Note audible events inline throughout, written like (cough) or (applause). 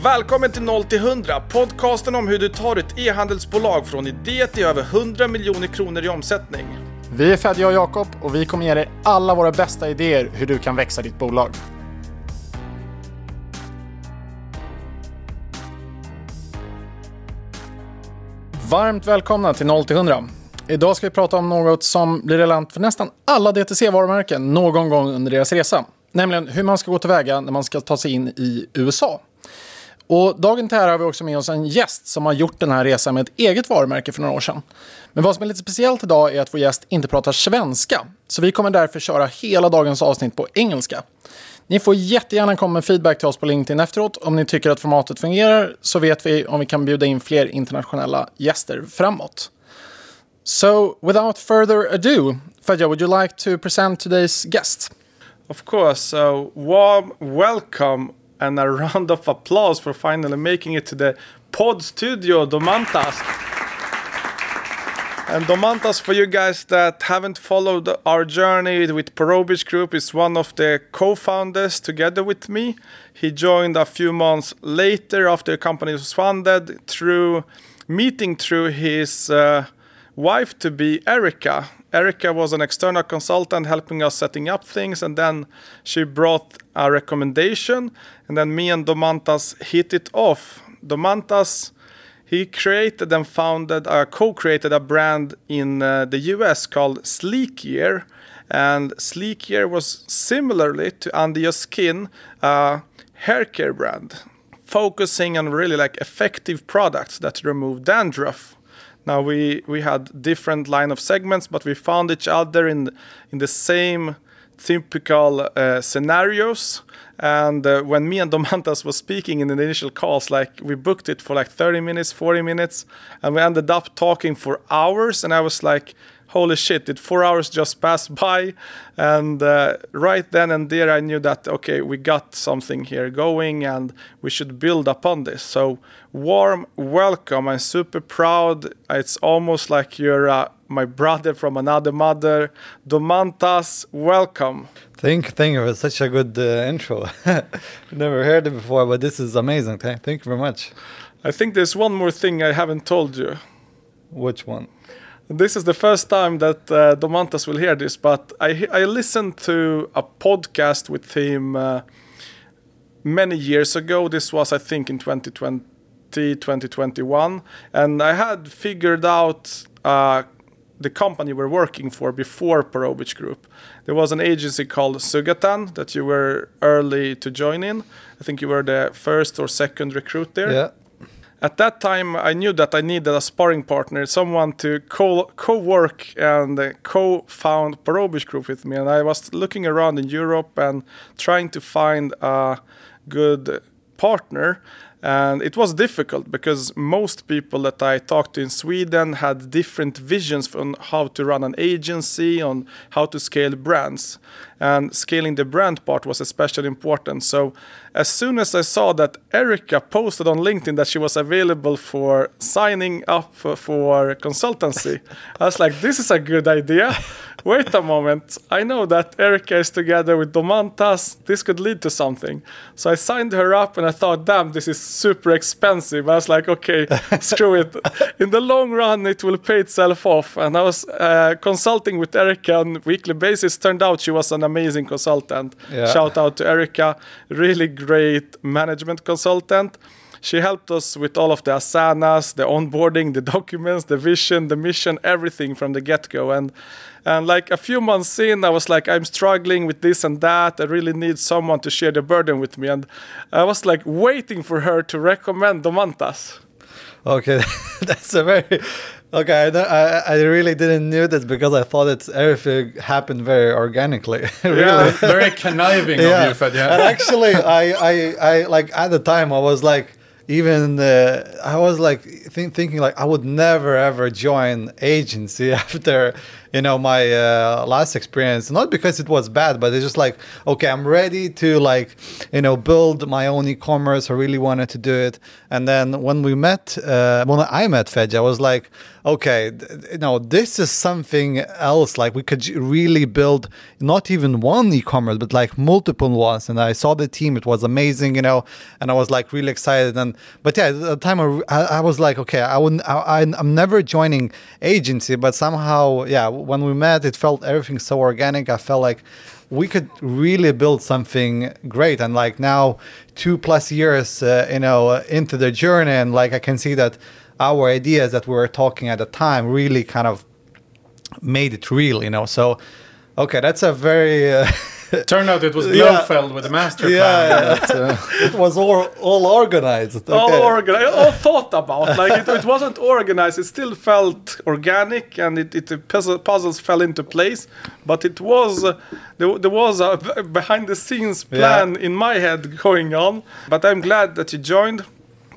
Välkommen till 0 till 100, podcasten om hur du tar ett e-handelsbolag från idé till över 100 miljoner kronor i omsättning. Vi är Fedja och Jakob och vi kommer ge dig alla våra bästa idéer hur du kan växa ditt bolag. Varmt välkomna till 0 till 100. Idag ska vi prata om något som blir relevant för nästan alla DTC-varumärken någon gång under deras resa. Nämligen hur man ska gå tillväga när man ska ta sig in i USA. Och dagen till här har vi också med oss en gäst som har gjort den här resan med ett eget varumärke för några år sedan. Men vad som är lite speciellt idag är att vår gäst inte pratar svenska. Så vi kommer därför köra hela dagens avsnitt på engelska. Ni får jättegärna komma med feedback till oss på LinkedIn efteråt. Om ni tycker att formatet fungerar så vet vi om vi kan bjuda in fler internationella gäster framåt. So, without further ado, Fadja, would you like to present today's guest? Of course, so warm welcome and a round of applause for finally making it to the pod studio, Domantas. And Domantas, for you guys that haven't followed our journey with Porobis Group, is one of the co-founders together with me. He joined a few months later after the company was funded through meeting through his uh, wife to be Erica. Erica was an external consultant helping us setting up things, and then she brought a recommendation, and then me and Domantas hit it off. Domantas, he created and founded, uh, co-created a brand in uh, the US called Sleekier, and Sleekier was similarly to Under Your Skin, a hair care brand, focusing on really like effective products that remove dandruff. Now we we had different line of segments, but we found each other in in the same typical uh, scenarios. And uh, when me and Domantas was speaking in the initial calls, like we booked it for like 30 minutes, 40 minutes, and we ended up talking for hours. And I was like, holy shit, did four hours just pass (laughs) by? And uh, right then and there, I knew that, okay, we got something here going and we should build upon this. So, warm welcome. I'm super proud. It's almost like you're uh, my brother from another mother. Domantas, welcome. Thank, thank you for such a good uh, intro. (laughs) Never heard it before, but this is amazing. Thank you very much. I think there's one more thing I haven't told you. Which one? This is the first time that uh, Domantas will hear this, but I I listened to a podcast with him uh, many years ago. This was, I think, in 2020, 2021, and I had figured out uh, the company we're working for before Porobich Group. There was an agency called Sugatan that you were early to join in. I think you were the first or second recruit there. Yeah. At that time, I knew that I needed a sparring partner, someone to co co-work and uh, co-found Porobis Group with me. And I was looking around in Europe and trying to find a good partner. And it was difficult because most people that I talked to in Sweden had different visions on how to run an agency, on how to scale brands. And scaling the brand part was especially important. So as soon as I saw that Erica posted on LinkedIn that she was available for signing up for consultancy, I was like, this is a good idea. Wait a moment. I know that Erica is together with Domantas. This could lead to something. So I signed her up and I thought, damn, this is super expensive. I was like, okay, (laughs) screw it. In the long run, it will pay itself off. And I was uh, consulting with Erica on a weekly basis. Turned out she was an amazing consultant. Yeah. Shout out to Erica. Really great management consultant. She helped us with all of the asanas, the onboarding, the documents, the vision, the mission, everything from the get go. And and like a few months in, I was like, I'm struggling with this and that. I really need someone to share the burden with me. And I was like waiting for her to recommend Domantas. Okay, (laughs) that's a very okay. I, I I really didn't knew this because I thought it's everything happened very organically. (laughs) really. Yeah. Very (laughs) conniving of you, Fedja. and actually, I, I, I like at the time I was like, even uh, I was like think, thinking like I would never ever join agency after you know my uh, last experience not because it was bad but it's just like okay i'm ready to like you know build my own e-commerce. I really wanted to do it. And then when we met uh, when i met Fedja i was like okay you know this is something else. Like we could really build not even one e-commerce but like multiple ones. And i saw the team. It was amazing you know. And i was like really excited. And but yeah at the time i, I was like okay i wouldn't I- i'm never joining agency but somehow yeah when we met it felt everything so organic. I felt like we could really build something great. And like now two plus years uh, you know uh, into the journey and like i can see that our ideas that we were talking at the time really kind of made it real you know? So okay that's a very uh, (laughs) Turned out it was Yeah. With a master plan. yeah. that, uh, it was all all organized all organized, all thought about. Like it, it wasn't organized. It still felt organic, and it, it the puzzle, puzzles fell into place. But it was uh, there, there was a b- behind the scenes plan in my head going on. But I'm glad that you joined.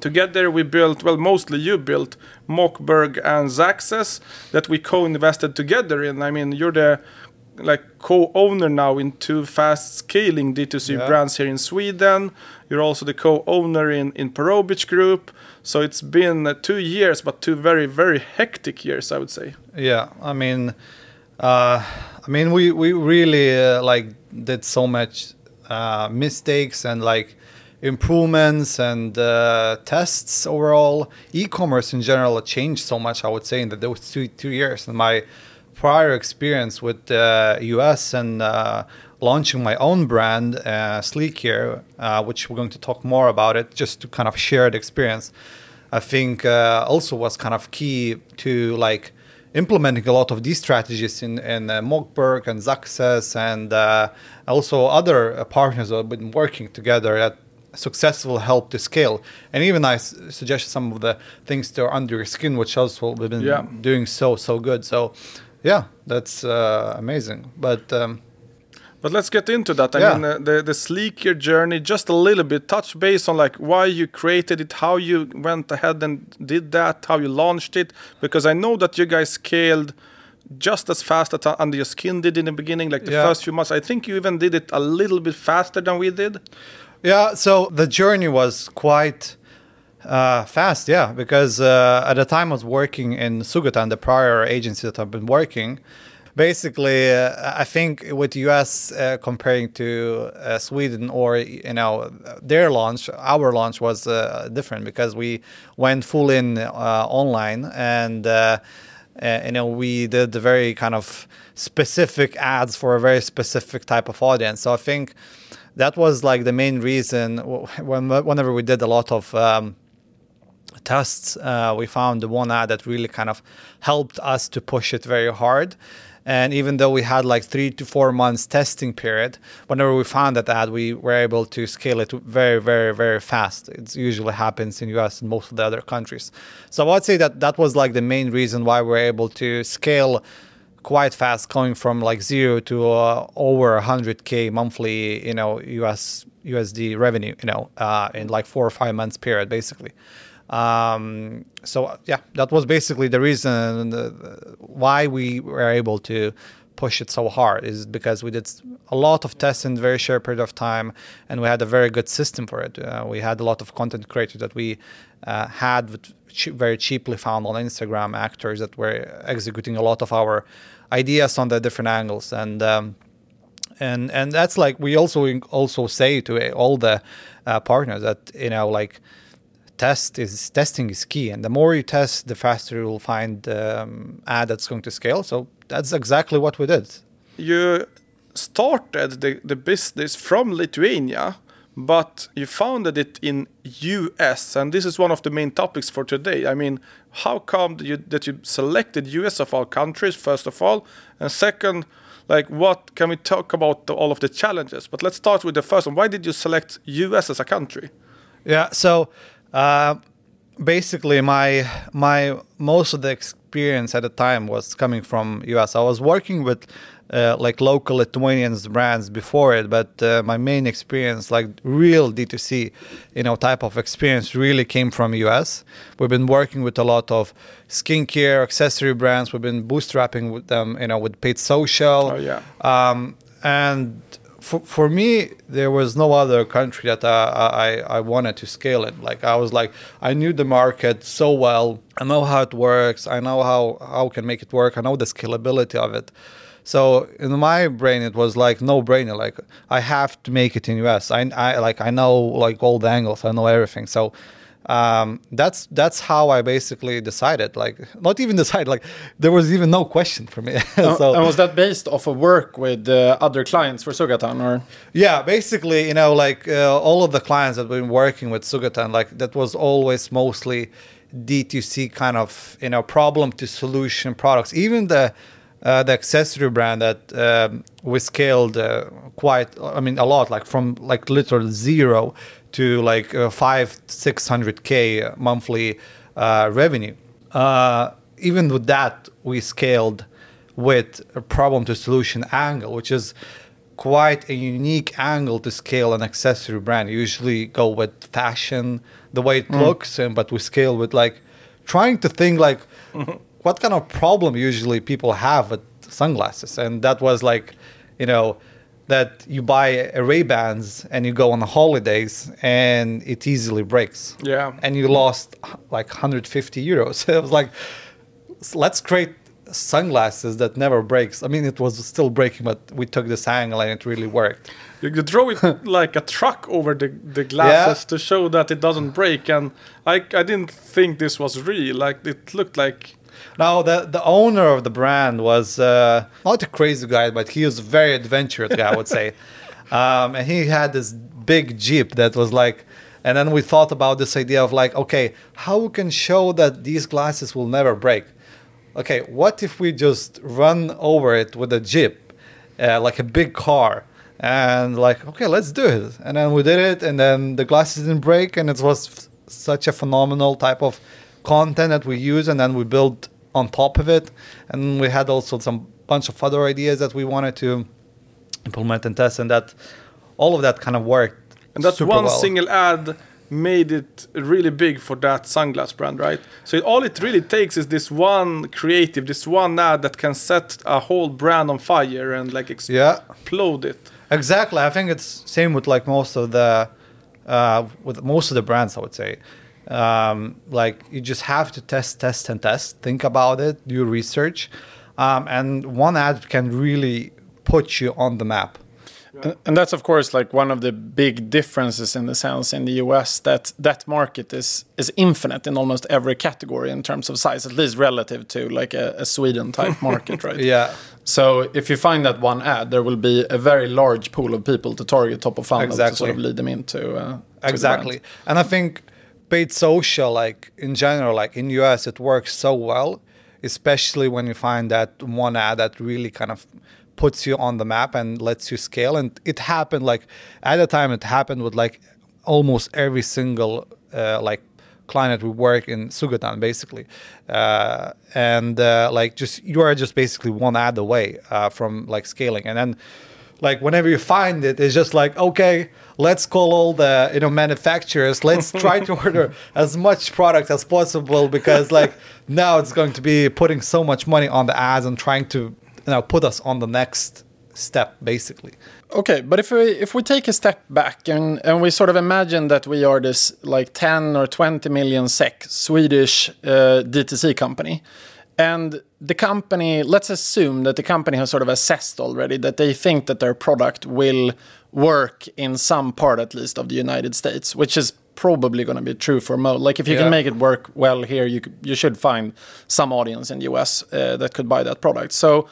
Together we built, well, mostly you built Mockberg and Zaxxas that we co-invested together in. I mean, you're the like co-owner now in two fast scaling D2C Yeah. brands here in Sweden. You're also the co-owner in in Perobich Group. So it's been uh, two years, but two very very hectic years, I would say. Yeah, I mean, uh, I mean, we we really uh, like did so much uh, mistakes and like improvements and uh, tests overall. E-commerce in general changed so much. I would say in the, those two two years. And my prior experience with uh, US and uh, launching my own brand, uh, Sleekier, uh, which we're going to talk more about it, just to kind of share the experience. I think uh, also was kind of key to like implementing a lot of these strategies in in uh, Mockberg and Zaxxas and uh, also other partners that have been working together that successful help to scale. And even I s- suggest some of the things that are under your skin, which also we've been Yeah. doing so so good. So yeah, that's uh, amazing. But um, But let's get into that. I Yeah. mean, uh, the the Sleekier journey, just a little bit, touch base on like why you created it, how you went ahead and did that, how you launched it, because I know that you guys scaled just as fast as Under Your Skin did in the beginning, like the Yeah. first few months. I think you even did it a little bit faster than we did. Yeah, so the journey was quite uh, fast, yeah, because uh, at the time I was working in Sugatan, the prior agency that I've been working. Basically, uh, I think with US uh, comparing to uh, Sweden or you know their launch, our launch was uh, different because we went full in online and you know we did the very kind of specific ads for a very specific type of audience. So I think that was like the main reason when whenever we did a lot of um, tests, uh, we found the one ad that really kind of helped us to push it very hard. And even though we had like three to four months testing period, whenever we found that ad, we were able to scale it very, very, very fast. It usually happens in US and most of the other countries. So I'd say that that was like the main reason why we're able to scale quite fast, going from like zero to uh, over 100k monthly, you know, US USD revenue, you know, uh, in like four or five months period, basically. Um, so yeah, that was basically the reason why we were able to push it so hard is because we did a lot of tests in a very short period of time and we had a very good system for it. Uh, we had a lot of content creators that we uh, had very cheaply found on Instagram actors that were executing a lot of our ideas on the different angles and um, and and that's like we also also say to all the uh, partners that you know like test is testing is key and the more you test the faster you'll find um, ad that's going to scale so that's exactly what we did You started the, the business from Lithuania, but you founded it in US, and this is one of the main topics for today. I mean, how come that you, that you selected US of all countries, first of all, and second, like what can we talk about the, all of the challenges? But let's start with the first one. Why did you select US as a country? Yeah. So uh, basically, my my most of the experience at the time was coming from US. I was working with uh, like local Lithuanian brands before it, but uh, my main experience, like real D2C, you know, type of experience, really came from US. We've been working with a lot of skincare, accessory brands. We've been bootstrapping with them, you know, with paid social. Oh, yeah. Um, and for, for me, there was no other country that I, I, I wanted to scale in. Like I was like, I knew the market so well. I know how it works. I know how how can make it work. I know the scalability of it. So in my brain, it was like no brainer. Like I have to make it in US. I, I like I know like all the angles. I know everything. So um, that's that's how I basically decided. Like not even decided. Like there was even no question for me. (laughs) so and was that based off of work with uh, other clients for Sugatan or? yeah, basically, you know, like uh, all of the clients that we've been working with Sugatan, like that was always mostly D2C kind of you know problem to solution products. Even the uh, the accessory brand that um, we scaled uh, quite, I mean, a lot, like from like literal zero to like uh, five, six hundred k monthly uh, revenue. Uh, even with that, we scaled with a problem to solution angle, which is quite a unique angle to scale an accessory brand. You usually go with fashion, the way it looks, and but we scale with like trying to think like what kind of problem usually people have with sunglasses, and that was like, you know, that you buy Ray Bans and you go on the holidays and it easily breaks. Yeah. and you lost like 150 euros. (laughs) it was like, let's create sunglasses that never breaks. I mean, it was still breaking, but we took this angle and it really worked. You could draw it (laughs) like a truck over the, the glasses Yeah. to show that it doesn't break. And I, I didn't think this was real. Like it looked like Now, the the owner of the brand was uh, not a crazy guy, but he was a very adventurous guy, I would say. (laughs) Um, and he had this big jeep that was like, and then we thought about this idea of like, okay, how we can show that these glasses will never break? Okay, what if we just run over it with a jeep, uh, like a big car? And like, okay, let's do it. And then we did it, and then the glasses didn't break, and it was f- such a phenomenal type of content that we use, and then we built on top of it. And we had also some bunch of other ideas that we wanted to implement and test, and that all of that kind of worked. And that one well. single ad made it really big for that sunglass brand, right? So it, all it really takes is this one creative, this one ad that can set a whole brand on fire and like Yeah. explode it. Exactly. I think it's same with like most of the uh, with most of the brands. I would say, um, like you just have to test, test, and test. Think about it. Do research, um, and one ad can really put you on the map. And- that's of course like one of the big differences in the sense in the US that that market is is infinite in almost every category in terms of size, at least relative to like a, a Sweden type market, (laughs) right? Yeah. So if you find that one ad, there will be a very large pool of people to target top of funnel to sort of lead them into uh, to exactly and i think paid social like in general like in us it works so well especially when you find that one ad that really kind of puts you on the map and lets you scale. And it happened like at the time it happened with like almost every single uh, like client we work in Sugatan basically. Uh, and uh, like just you are just basically one ad away uh, from like scaling. And then like whenever you find it it's just like okay let's call all the you know manufacturers. Let's try to (laughs) order as much product as possible because like now it's going to be putting so much money on the ads and trying to you know put us on the next step basically. Okay, but if we if we take a step back and and we sort of imagine that we are this like 10 or 20 million SEK Swedish uh, DTC company, and the company, let's assume that the company has sort of assessed already that they think that their product will work in some part at least of the United States, which is probably going to be true for most. Like if you Yeah. can make it work well here, you you should find some audience in the US uh, that could buy that product. So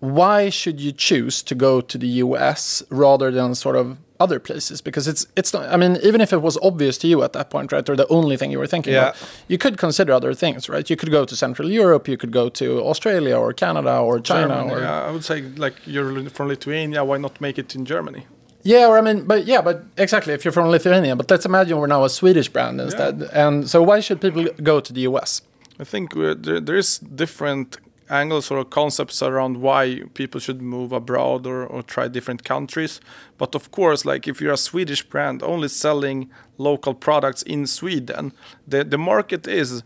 why should you choose to go to the US rather than sort of other places? Because it's it's not. I mean, even if it was obvious to you at that point, right, or the only thing you were thinking Yeah. about, you could consider other things, right? You could go to Central Europe, you could go to Australia or Canada or China Germany, or yeah, I would say like you're from Lithuania, why not make it in Germany? Yeah, or I mean, but yeah, but exactly. If you're from Lithuania, but let's imagine we're now a Swedish brand instead. And so, why should people go to the US? I think uh, there, there is different angles or concepts around why people should move abroad or, or try different countries. But of course, like if you're a Swedish brand only selling local products in Sweden, the, the market is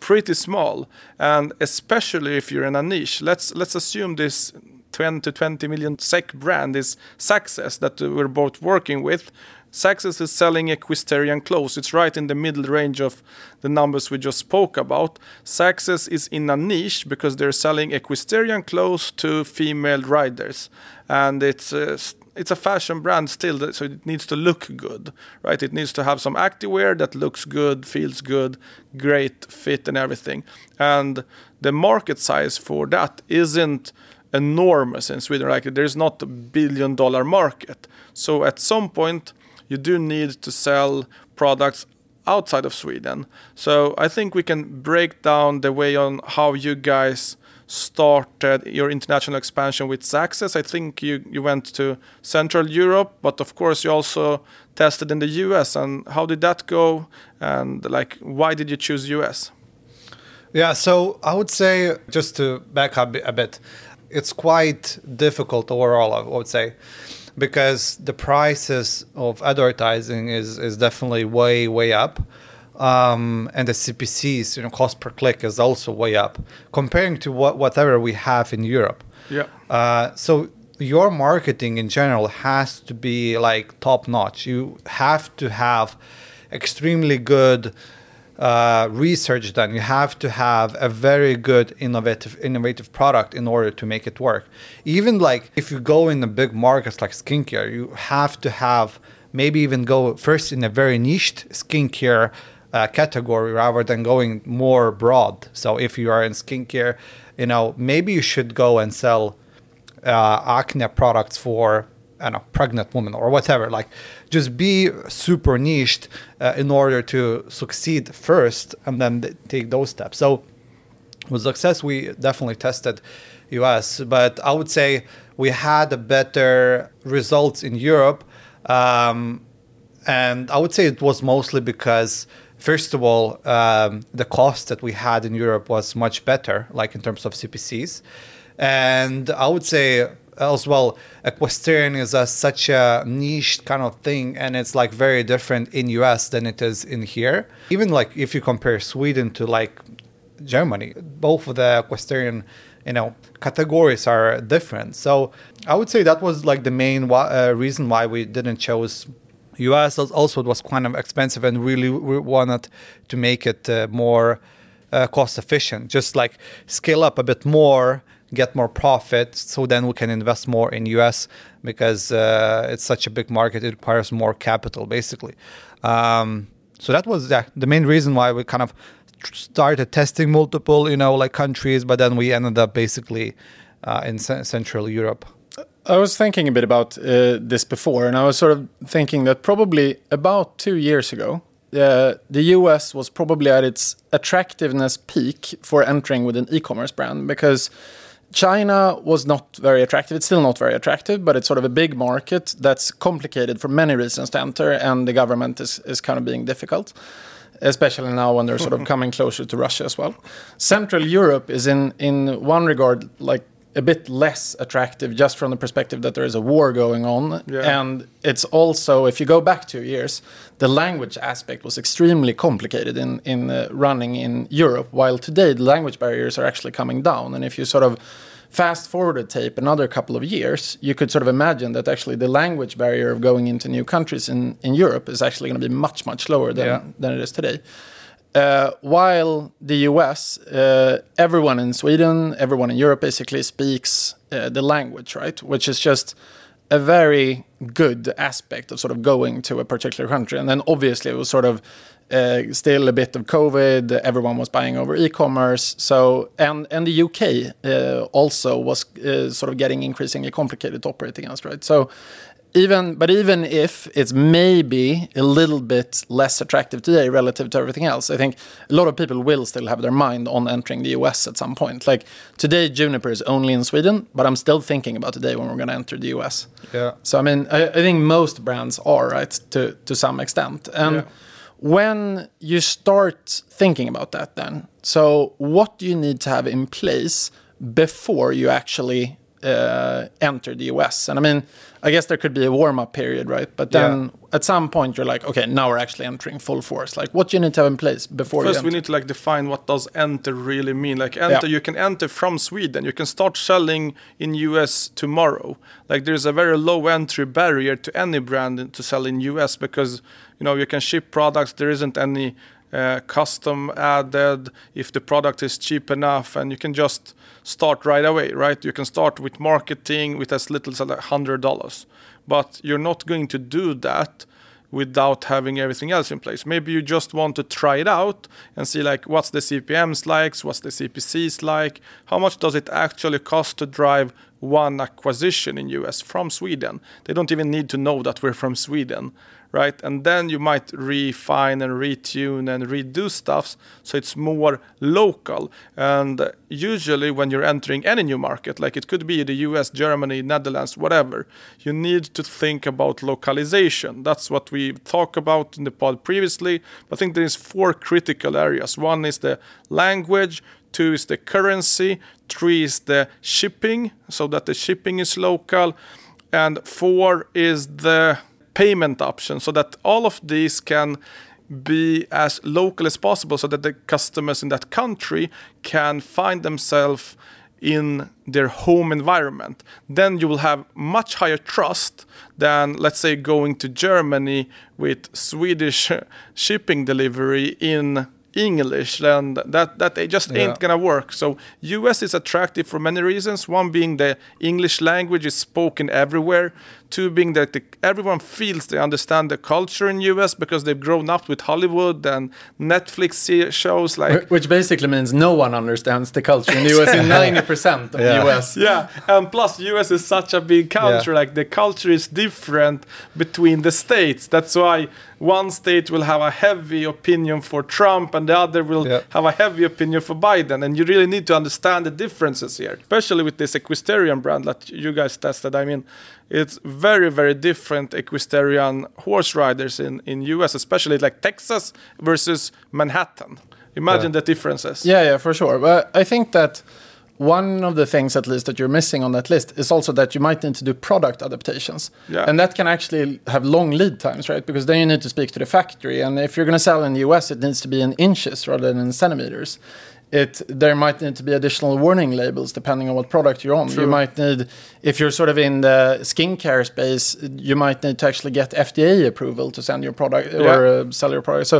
pretty small. And especially if you're in a niche, let's let's assume this 10 to 20 million SEK brand is Success that we're both working with. Success is selling equestrian clothes. It's right in the middle range of the numbers we just spoke about. Success is in a niche because they're selling equestrian clothes to female riders, and it's uh, it's a fashion brand still, so it needs to look good, right? It needs to have some activewear that looks good, feels good, great fit, and everything. And the market size for that isn't enormous in Sweden. Like there's not a billion dollar market. So at some point you do need to sell products outside of Sweden. So I think we can break down the way on how you guys started your international expansion with Success. I think you, you went to Central Europe, but of course you also tested in the US. And how did that go? And like, why did you choose US? Yeah, so I would say just to back up a bit, it's quite difficult overall. I would say because the prices of advertising is is definitely way way up. Um, and the CPCs, you know, cost per click is also way up comparing to what whatever we have in Europe. Yeah. Uh, so your marketing in general has to be like top notch. You have to have extremely good uh, research done. You have to have a very good innovative innovative product in order to make it work. Even like if you go in the big markets like skincare, you have to have maybe even go first in a very niched skincare uh, category rather than going more broad. So if you are in skincare, you know maybe you should go and sell uh, acne products for I know, pregnant woman or whatever. Like, just be super niched uh, in order to succeed first, and then th- take those steps. So, with success, we definitely tested US, but I would say we had a better results in Europe, um, and I would say it was mostly because. First of all, um, the cost that we had in Europe was much better, like in terms of CPCs. And I would say as well equestrian is a, such a niche kind of thing and it's like very different in us than it is in here. Even like if you compare sweden to like germany both of the equestrian you know categories are different. So i would say that was like the main uh, reason why we didn't choose us also it was kind of expensive and really we wanted to make it uh, more uh, cost efficient just like scale up a bit more get more profit so then we can invest more in us because uh, it's such a big market it requires more capital basically. Um, so that was yeah, the main reason why we kind of started testing multiple you know like countries but then we ended up basically uh, in C- central europe. I was thinking a bit about uh, this before, and I was sort of thinking that probably about two years ago, uh, the US was probably at its attractiveness peak for entering with an e commerce brand because China was not very attractive. It's still not very attractive, but it's sort of a big market that's complicated for many reasons to enter, and the government is, is kind of being difficult, especially now when they're sort of (laughs) coming closer to Russia as well. Central Europe is in in one regard like a bit less attractive just from the perspective that there is a war going on. Yeah. And it's also, if you go back two years, the language aspect was extremely complicated in, in uh, running in Europe, while today the language barriers are actually coming down. And if you sort of fast forward a tape another couple of years, you could sort of imagine that actually the language barrier of going into new countries in, in Europe is actually going to be much, much lower than, yeah. than it is today. Uh, while the US, uh, everyone in Sweden, everyone in Europe basically speaks uh, the language, right? Which is just a very good aspect of sort of going to a particular country. And then obviously it was sort of uh, still a bit of COVID. Everyone was buying over e-commerce. So and and the UK uh, also was sort of getting increasingly complicated to operate against, right? So even but even if it's maybe a little bit less attractive today relative to everything else, I think a lot of people will still have their mind on entering the US at some point. Like today, Juniper is only in Sweden, but I'm still thinking about the day when we're going to enter the US. Yeah. So I mean, I, I, think most brands are right to to some extent, and. Yeah. When you start thinking about that, then, so what do you need to have in place before you actually uh, enter the US? And I mean, I guess there could be a warm up period, right? But then Yeah. at some point you're like, okay, now we're actually entering full force. Like, what do you need to have in place before First, we need to like define what does enter really mean. Like enter, Yeah. you can enter from Sweden. You can start selling in US tomorrow. Like there's a very low entry barrier to any brand to sell in US because you know you can ship products. There isn't any uh, custom added if the product is cheap enough, and you can just start right away. Right? You can start with marketing with as little as like hundred dollars, but you're not going to do that without having everything else in place. Maybe you just want to try it out and see like what's the CPMs like, what's the CPCs like, how much does it actually cost to drive one acquisition in US from Sweden. They don't even need to know that we're from Sweden, right? And then you might refine and retune and redo stuffs so it's more local. And usually when you're entering any new market, like it could be the US, Germany, Netherlands, whatever, you need to think about localization. That's what we talked about in the pod previously. I think there is four critical areas. One is the language, two is the currency, three is the shipping, so that the shipping is local, and four is the payment option, so that all of these can be as local as possible, so that the customers in that country can find themselves in their home environment. Then you will have much higher trust than, let's say, going to Germany with Swedish (laughs) shipping delivery in English, then that that they just Yeah. ain't gonna work. So US is attractive for many reasons. One being the English language is spoken everywhere. Two being that the, everyone feels they understand the culture in US because they've grown up with Hollywood and Netflix shows like Which basically means no one understands the culture in the US in (laughs) 90% of Yeah. the US. (laughs) yeah, and plus US is such a big country. Yeah. Like the culture is different between the states. That's why one state will have a heavy opinion for Trump, and the other will Yeah. have a heavy opinion for Biden. And you really need to understand the differences here, especially with this equestrian brand that you guys tested. I mean, it's very, very different equestrian horse riders in in US, especially like Texas versus Manhattan. Imagine Yeah. the differences. Yeah, yeah, for sure. But I think that one of the things, at least, that you're missing on that list is also that you might need to do product adaptations. Yeah. And that can actually have long lead times, right? Because then you need to speak to the factory. And if you're going to sell in the US, it needs to be in inches rather than in centimeters. It, there might need to be additional warning labels depending on what product you're on. You might need, if you're sort of in the skincare space, you might need to actually get FDA approval to send your product or uh, sell your product. So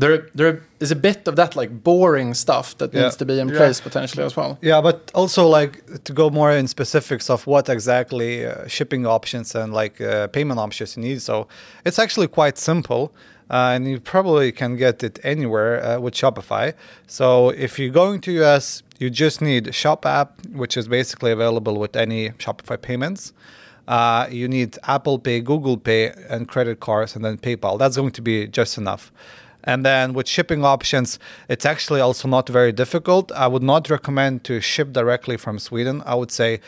there, there is a bit of that like boring stuff that Yeah. needs to be in Yeah. place potentially as well. Yeah, but also like to go more in specifics of what exactly uh, shipping options and like uh, payment options you need. So it's actually quite simple. Uh, and you probably can get it anywhere uh, with Shopify. So if you're going to US, you just need Shop app, which is basically available with any Shopify payments. Uh, you need Apple Pay, Google Pay, and credit cards, and then PayPal. That's going to be just enough. And then with shipping options, it's actually also not very difficult. I would not recommend to ship directly from Sweden. I would say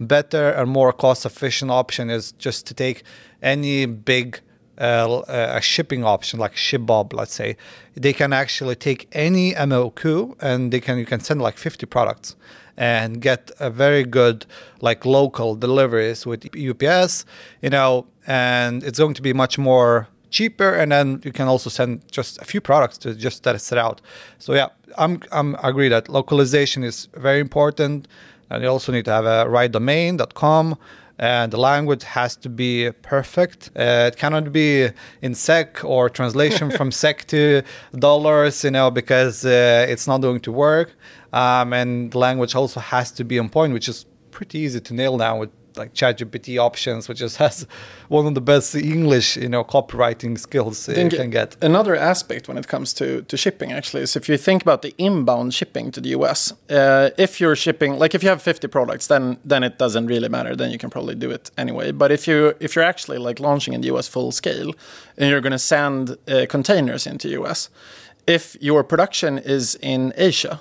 better and more cost efficient option is just to take any big a shipping option like ShipBob, let's say. They can actually take any MOQ and they can you can send like 50 products and get a very good like local deliveries with UPS, you know, and it's going to be much more cheaper. And then you can also send just a few products to just test it out. So yeah i'm i'm agree that localization is very important. And you also need to have a right domain.com and the language has to be perfect. Uh, it cannot be in SEK or translation (laughs) from SEK to dollars you know because uh, it's not going to work. Um, and the language also has to be on point which is pretty easy to nail down with like ChatGPT options, which just (laughs) has one of the best English, you know, copywriting skills you can get. Another aspect when it comes to, to shipping actually is if you think about the inbound shipping to the US, uh, if you're shipping like if you have 50 products, then then it doesn't really matter. Then you can probably do it anyway. But if you if you're actually like launching in the US full scale and you're going to send uh, containers into US, if your production is in Asia,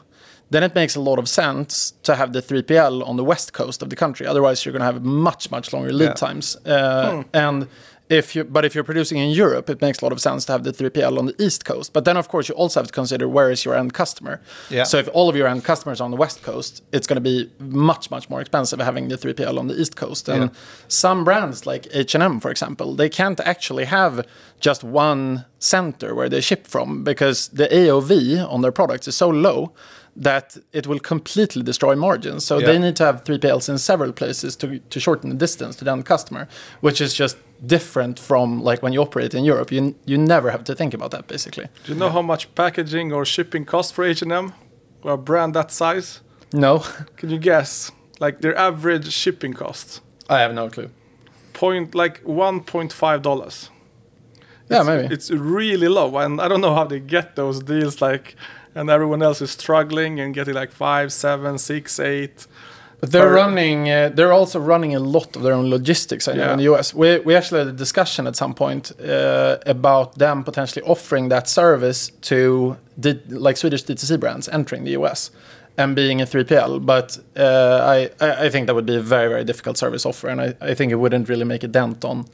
then it makes a lot of sense to have the 3PL on the west coast of the country. Otherwise, you're going to have much, much longer lead Yeah. times. Uh, And if you but if you're producing in Europe, it makes a lot of sense to have the 3PL on the East Coast. But then, of course, you also have to consider where is your end customer. Yeah. So if all of your end customers are on the West Coast, it's going to be much much more expensive having the 3PL on the East Coast. And Yeah. some brands like H&M, for example, they can't actually have just one center where they ship from because the AOV on their products is so low that it will completely destroy margins. So Yeah. they need to have 3PLs in several places to, to shorten the distance to the end customer, which is just different from like when you operate in Europe. You, you never have to think about that basically. Do you know how much packaging or shipping costs for H&M or a brand that size? No, (laughs) Can you guess? Like their average shipping costs? I have no clue. Point like 1.5 dollars. Yeah, maybe. It's really low, and I don't know how they get those deals. Like, and everyone else is struggling and getting like five, seven, six, eight. But they're Per- running. Uh, they're also running a lot of their own logistics. I know Yeah. in the US. We we actually had a discussion at some point uh, about them potentially offering that service to D- like Swedish DTC brands entering the US and being a 3PL. But uh, I, I think that would be a very very difficult service offer, and I, I think it wouldn't really make a dent on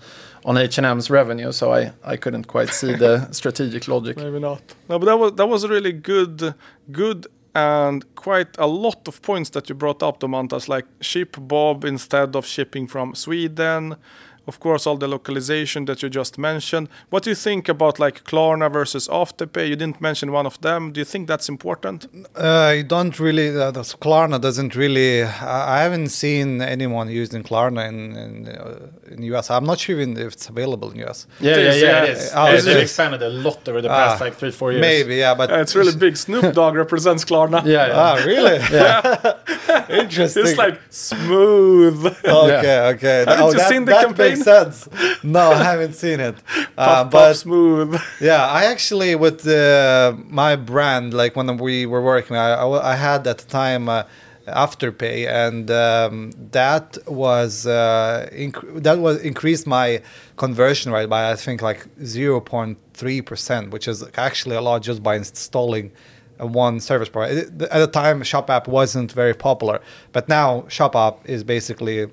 on H&M's revenue. So I I couldn't quite see the (laughs) strategic logic. Maybe not. No, but that was that was a really good, good and quite a lot of points that you brought up, Domantas. Like ShipBob instead of shipping from Sweden. Of course, all the localization that you just mentioned. What do you think about like Klarna versus Afterpay? You didn't mention one of them. Do you think that's important? Uh, you don't really. Uh, that's- Klarna doesn't really. I I haven't seen anyone using Klarna in in, uh, in US. I'm not sure even if it's available in US. Yeah, It yeah, yeah. yeah. It is. Oh, it's it really is. expanded a lot over the past Ah, like three, four years. Maybe, yeah, but Uh, it's really big. Snoop Dogg (laughs) represents Klarna. Yeah, yeah. Ah, really? (laughs) yeah (laughs) Interesting. It's like smooth. okay, okay. Haven't oh, you that, seen the campaign? Makes sense. No, I haven't seen it. (laughs) Uh, puff, but puff, smooth. (laughs) yeah, I actually with uh, my brand, like when we were working, I, I, I had at the time uh, Afterpay, and um, that was uh, inc- that was increased my conversion rate by I think like zero point three percent, which is actually a lot just by installing uh, one service provider. At the time, Shop App wasn't very popular, but now Shop App is basically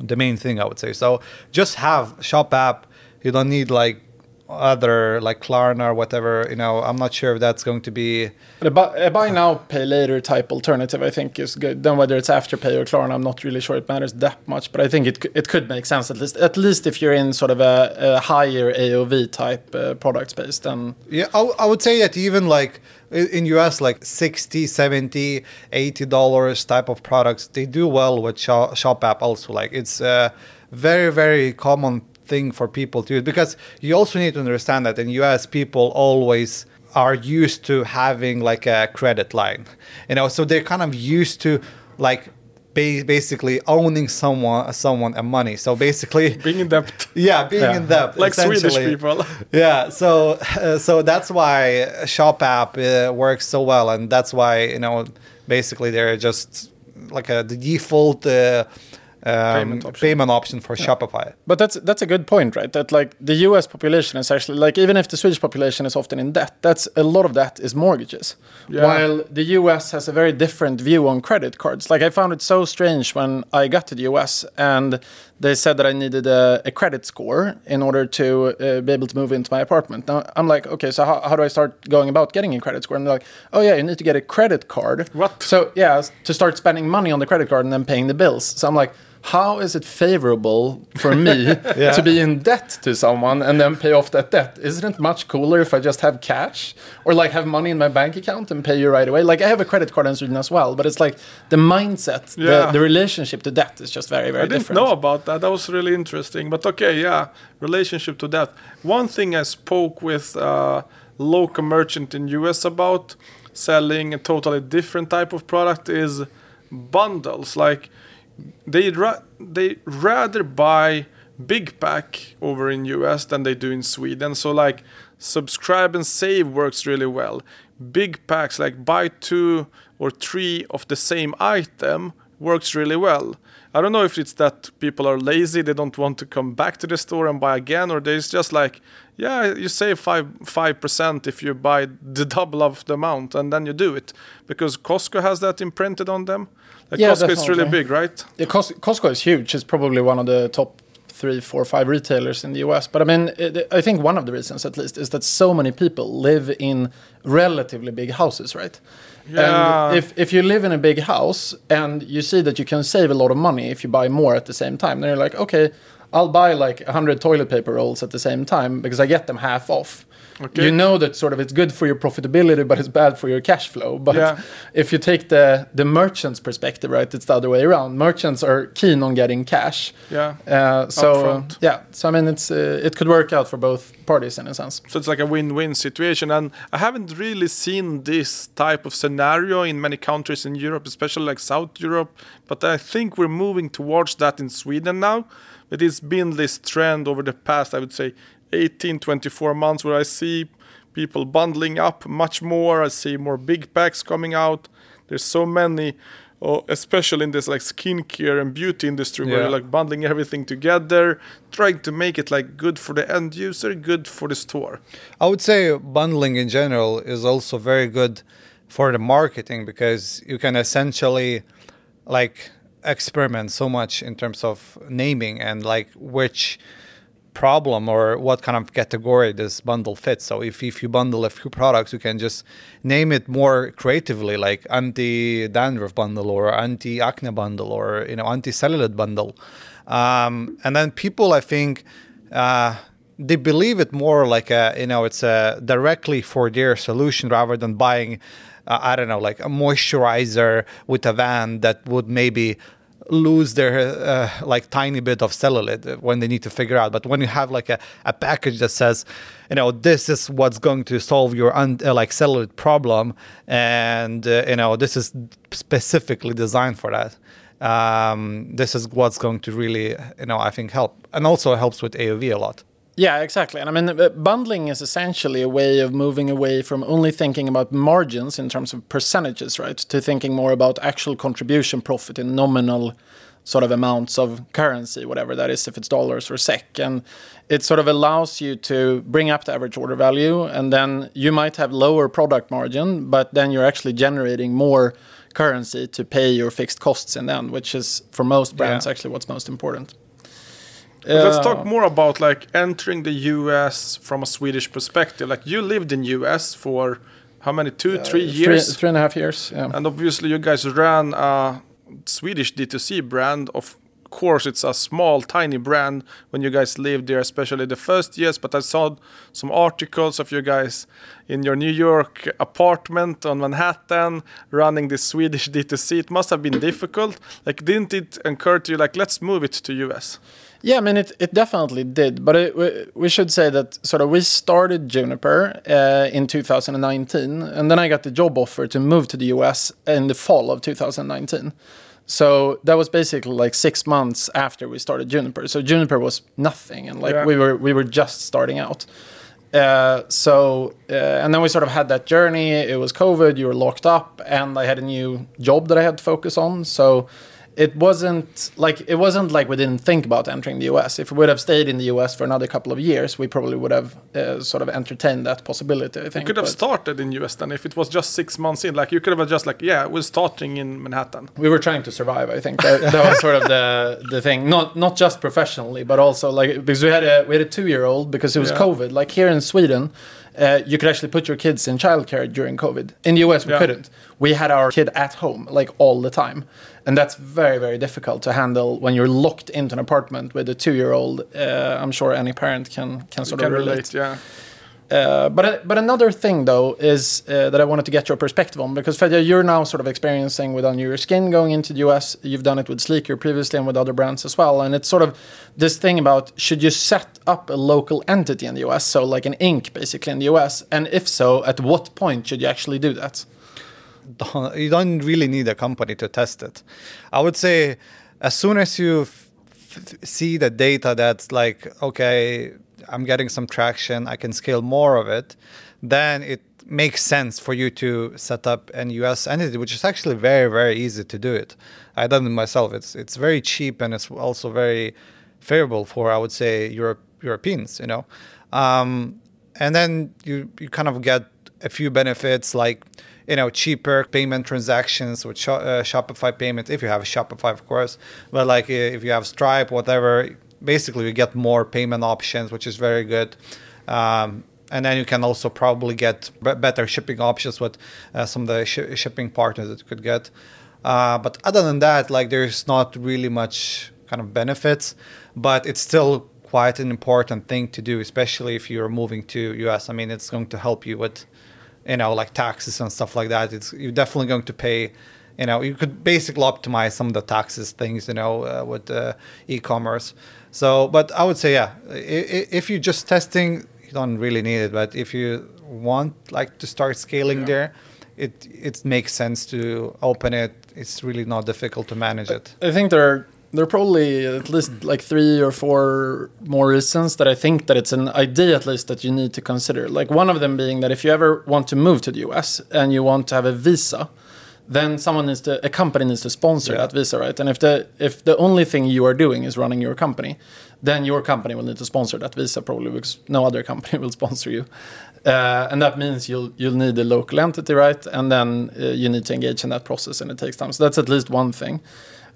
the main thing I would say. So just have Shop app. You don't need like other like Klarna or whatever. You know, I'm not sure if that's going to be. A buy, a buy now, pay later type alternative, I think, is good. Then whether it's Afterpay or Klarna, I'm not really sure it matters that much. But I think it it could make sense at least at least if you're in sort of a, a higher AOV type uh, product space. Then Yeah, I, w- I would say that even like in US, like 60, 70, 80 dollars type of products, they do well with Shop, app also. Like it's a very, very common thing for people to use because you also need to understand that in US, people always are used to having like a credit line, you know, so they're kind of used to like ba- basically owning someone, someone and money. So basically, (laughs) Being in debt. yeah, being Yeah. in debt, Like Swedish people. (laughs) Yeah, so uh, (laughs) so that's why Shop app uh, works so well, and that's why you know basically they're just like a the default uh, um, Payment payment, option. option. for Shopify. But that's that's a good point, right? That like the U.S. population is actually like even if the Swedish population is often in debt, that's a lot of that is mortgages. Yeah. While the U.S. has a very different view on credit cards. Like I found it so strange when I got to the U.S. and they said that I needed a, a credit score in order to uh, be able to move into my apartment. Now I'm like, okay, so how, how do I start going about getting a credit score? And they're like, oh yeah, you need to get a credit card. What? So yeah, to start spending money on the credit card and then paying the bills. So I'm like, how is it favorable for me (laughs) to be in debt to someone and then pay off that debt? Isn't it much cooler if I just have cash or like have money in my bank account and pay you right away? Like I have a credit card in Sweden as well, but it's like the mindset, Yeah. the, the relationship to debt is just very, very different. I didn't different. know about that. That was really interesting. But okay, yeah, relationship to that. One thing I spoke with a local merchant in US about selling a totally different type of product is bundles. Like they ra- they rather buy big pack over in US than they do in Sweden. So like subscribe and save works really well. Big packs like buy two or three of the same item works really well. I don't know if it's that people are lazy, they don't want to come back to the store and buy again, or there's just like, yeah, you save five five percent if you buy the double of the amount, and then you do it because Costco has that imprinted on them. Yeah, Costco is really big, right? Yeah, Costco is huge. It's probably one of the top three, four, five retailers in the US. But I mean, it, I think one of the reasons, at least, is that so many people live in relatively big houses, right? Yeah. And if, if you live in a big house and you see that you can save a lot of money if you buy more at the same time, then you're like, okay, I'll buy like 100 toilet paper rolls at the same time because I get them half off. Okay. You know that sort of it's good for your profitability, but it's bad for your cash flow. But Yeah. if you take the the merchant's perspective, right, it's the other way around. Merchants are keen on getting cash. Yeah. Uh, so yeah, so I mean, it's uh, it could work out for both parties in a sense. So it's like a win-win situation, and I haven't really seen this type of scenario in many countries in Europe, especially like South Europe. But I think we're moving towards that in Sweden now. But It has been this trend over the past, I would say, 18, 24 months, where I see people bundling up much more. I see more big packs coming out. There's so many. Oh, especially in this like skincare and beauty industry where Yeah. you're like bundling everything together, trying to make it like good for the end user, good for the store. I would say bundling in general is also very good for the marketing because you can essentially like experiment so much in terms of naming and like which problem or what kind of category this bundle fits. So if, if you bundle a few products, you can just name it more creatively, like anti-dandruff bundle or anti-acne bundle or you know anti-cellulite bundle. Um, and then people, I think, uh, they believe it more like a you know it's a directly for their solution rather than buying uh, I don't know like a moisturizer with a van that would maybe lose their uh, like tiny bit of cellulite when they need to figure out. But when you have like a, a package that says you know this is what's going to solve your un- uh, like cellulite problem and uh, you know this is specifically designed for that um, this is what's going to really you know i think help and also helps with aov a lot Yeah, exactly. And I mean, uh, bundling is essentially a way of moving away from only thinking about margins in terms of percentages, right, to thinking more about actual contribution profit in nominal sort of amounts of currency, whatever that is, if it's dollars or SEK. And it sort of allows you to bring up the average order value, and then you might have lower product margin, but then you're actually generating more currency to pay your fixed costs in the end, which is for most brands Yeah. actually what's most important. But let's talk more about like entering the US from a Swedish perspective. Like you lived in US for how many? Two, three years. Three, three and a half years. Yeah. And obviously, you guys ran a Swedish D2C brand. Of course, it's a small, tiny brand when you guys lived there, especially the first years. But I saw some articles of you guys in your New York apartment on Manhattan running this Swedish D2C. It must have been difficult. Like, didn't it occur to you, like, let's move it to US? Yeah, I mean, it, it definitely did. But it, we, we should say that sort of we started Juniper uh, in 2019, and then I got the job offer to move to the US in the fall of 2019. So that was basically like six months after we started Juniper. So Juniper was nothing, and like Yeah. we were we were just starting out. Uh, so uh, and then we sort of had that journey. It was COVID. You were locked up, and I had a new job that I had to focus on. So it wasn't like it wasn't like we didn't think about entering the US. If we would have stayed in the US for another couple of years, we probably would have uh, sort of entertained that possibility. I think You could have but started in US then if it was just six months in. Like, you could have just, like, yeah, we're starting in Manhattan. we were trying to survive. I think that, that was sort of the the thing. Not not just professionally, but also like because we had a we had a two year old because it was Yeah. COVID. Like here in Sweden. Uh, you could actually put your kids in childcare during COVID. In the US, we Yeah. couldn't. We had our kid at home, like all the time, and that's very, very difficult to handle when you're locked into an apartment with a two-year-old. Uh, I'm sure any parent can can sort can of relate. relate, yeah. Uh, but but another thing though is uh, that I wanted to get your perspective on because Fedja, you're now sort of experiencing with On Your Skin going into the US. You've done it with Sleekier previously and with other brands as well. And it's sort of this thing about should you set up a local entity in the US, so like an Inc. basically in the US, and if so, at what point should you actually do that? Don't- you don't really need a company to test it. I would say as soon as you f- f- see the data that's like, okay, I'm getting some traction, I can scale more of it, then it makes sense for you to set up an US entity, which is actually very, very easy to do it. I done it myself. It's it's very cheap and it's also very favorable for I would say Europe Europeans, you know. Um, and then you you kind of get a few benefits like you know cheaper payment transactions with Sho- uh, Shopify payments if you have Shopify of course but like if you have Stripe whatever basically you get more payment options, which is very good. Um, and then you can also probably get b- better shipping options with uh, some of the sh- shipping partners that you could get. Uh, but other than that, like there's not really much kind of benefits, but it's still quite an important thing to do, especially if you're moving to US. I mean, it's going to help you with, you know, like taxes and stuff like that. It's you're definitely going to pay. You know, you could basically optimize some of the taxes things, you know, uh, with uh, e-commerce. So, but I would say, yeah, if you're just testing, you don't really need it. But if you want like to start scaling yeah. there, it it makes sense to open it. It's really not difficult to manage it. I think there are there are probably at least like three or four more reasons that I think that it's an idea at least that you need to consider. Like one of them being that if you ever want to move to the US and you want to have a visa, then someone needs to a company needs to sponsor yeah. that visa, right? And if the if the only thing you are doing is running your company, then your company will need to sponsor that visa probably because no other (laughs) company will sponsor you. Uh, and that means you'll you'll need a local entity, right? And then uh, you need to engage in that process, and it takes time. So that's at least one thing.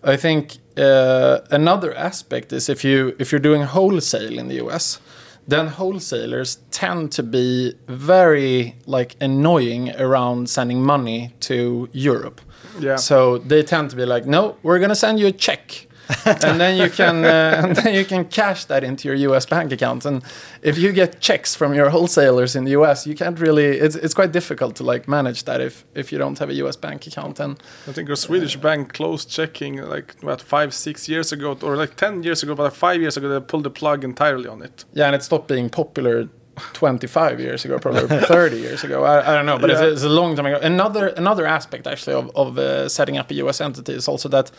I think uh, another aspect is if you if you're doing wholesale in the US, then wholesalers tend to be very like annoying around sending money to Europe. Yeah. So they tend to be like, no, we're gonna send you a check (laughs) and then you can uh, (laughs) and then you can cash that into your U.S. bank account. And if you get checks from your wholesalers in the U.S., you can't really. It's, it's quite difficult to like manage that if if you don't have a U.S. bank account. And I think a Swedish uh, bank closed checking like what five six years ago or like ten years ago, but like five years ago they pulled the plug entirely on it. Yeah, and it stopped being popular 25 years ago, probably 30 years ago. I, I don't know, but yeah. it's, it's, a long time ago. Another another aspect actually of, of uh, setting up a US entity is also that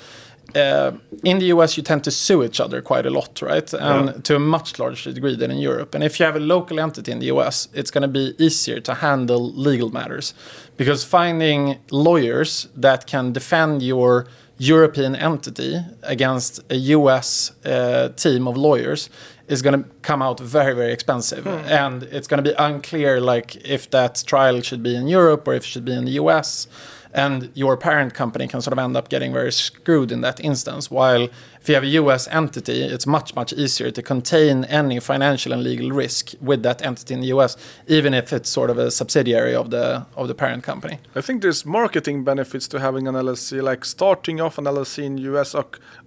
uh, in the US you tend to sue each other quite a lot, right? And yeah. to a much larger degree than in Europe. And if you have a local entity in the US, it's going to be easier to handle legal matters because finding lawyers that can defend your European entity against a US uh, team of lawyers is going to come out very very expensive hmm. and it's going to be unclear like if that trial should be in Europe or if it should be in the US and your parent company can sort of end up getting very screwed in that instance. While if you have a US entity, it's much, much easier to contain any financial and legal risk with that entity in the US, even if it's sort of a subsidiary of the of the parent company. I think there's marketing benefits to having an LLC, like starting off an LLC in US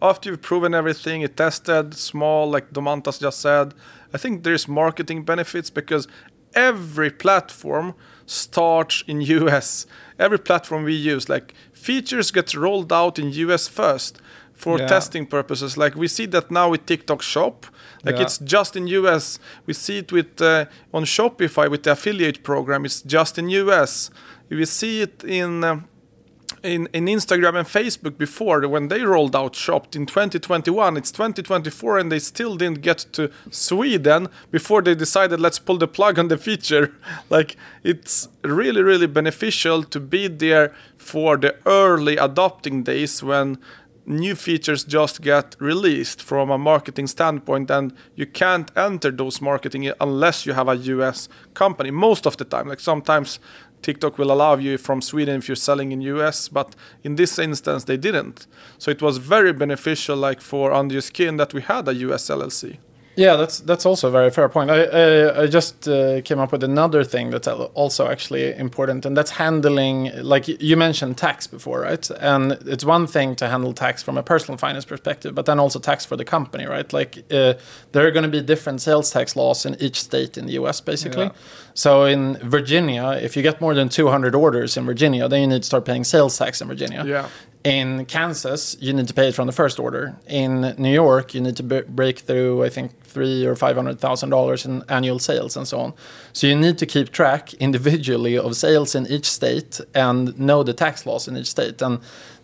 after you've proven everything, it tested small, like Domantas just said. I think there's marketing benefits because every platform starts in US. Every platform we use, like features get rolled out in US first for yeah. testing purposes. Like we see that now with TikTok Shop. Like yeah. it's just in US. We see it with uh, on Shopify with the affiliate program. It's just in US. We see it in. Uh, in, in Instagram and Facebook before when they rolled out Shopped in 2021. It's 2024 and they still didn't get to Sweden before they decided let's pull the plug on the feature. (laughs) like it's really really beneficial to be there for the early adopting days when new features just get released from a marketing standpoint and you can't enter those marketing unless you have a US company most of the time like sometimes TikTok will allow you from Sweden if you're selling in US, but in this instance they didn't. So it was very beneficial, like for Under Skin, that we had a US LLC. Yeah, that's that's also a very fair point. I I, I just uh, came up with another thing that's also actually important, and that's handling. Like you mentioned tax before, right? And it's one thing to handle tax from a personal finance perspective, but then also tax for the company, right? Like uh, there are going to be different sales tax laws in each state in the U.S. basically. Yeah. So in Virginia, if you get more than 200 orders in Virginia, then you need to start paying sales tax in Virginia. Yeah. In Kansas, you need to pay it from the first order. In New York, you need to break through, I think, three or five hundred thousand dollars in annual sales and so on. So you need to keep track individually of sales in each state and know the tax laws in each state. And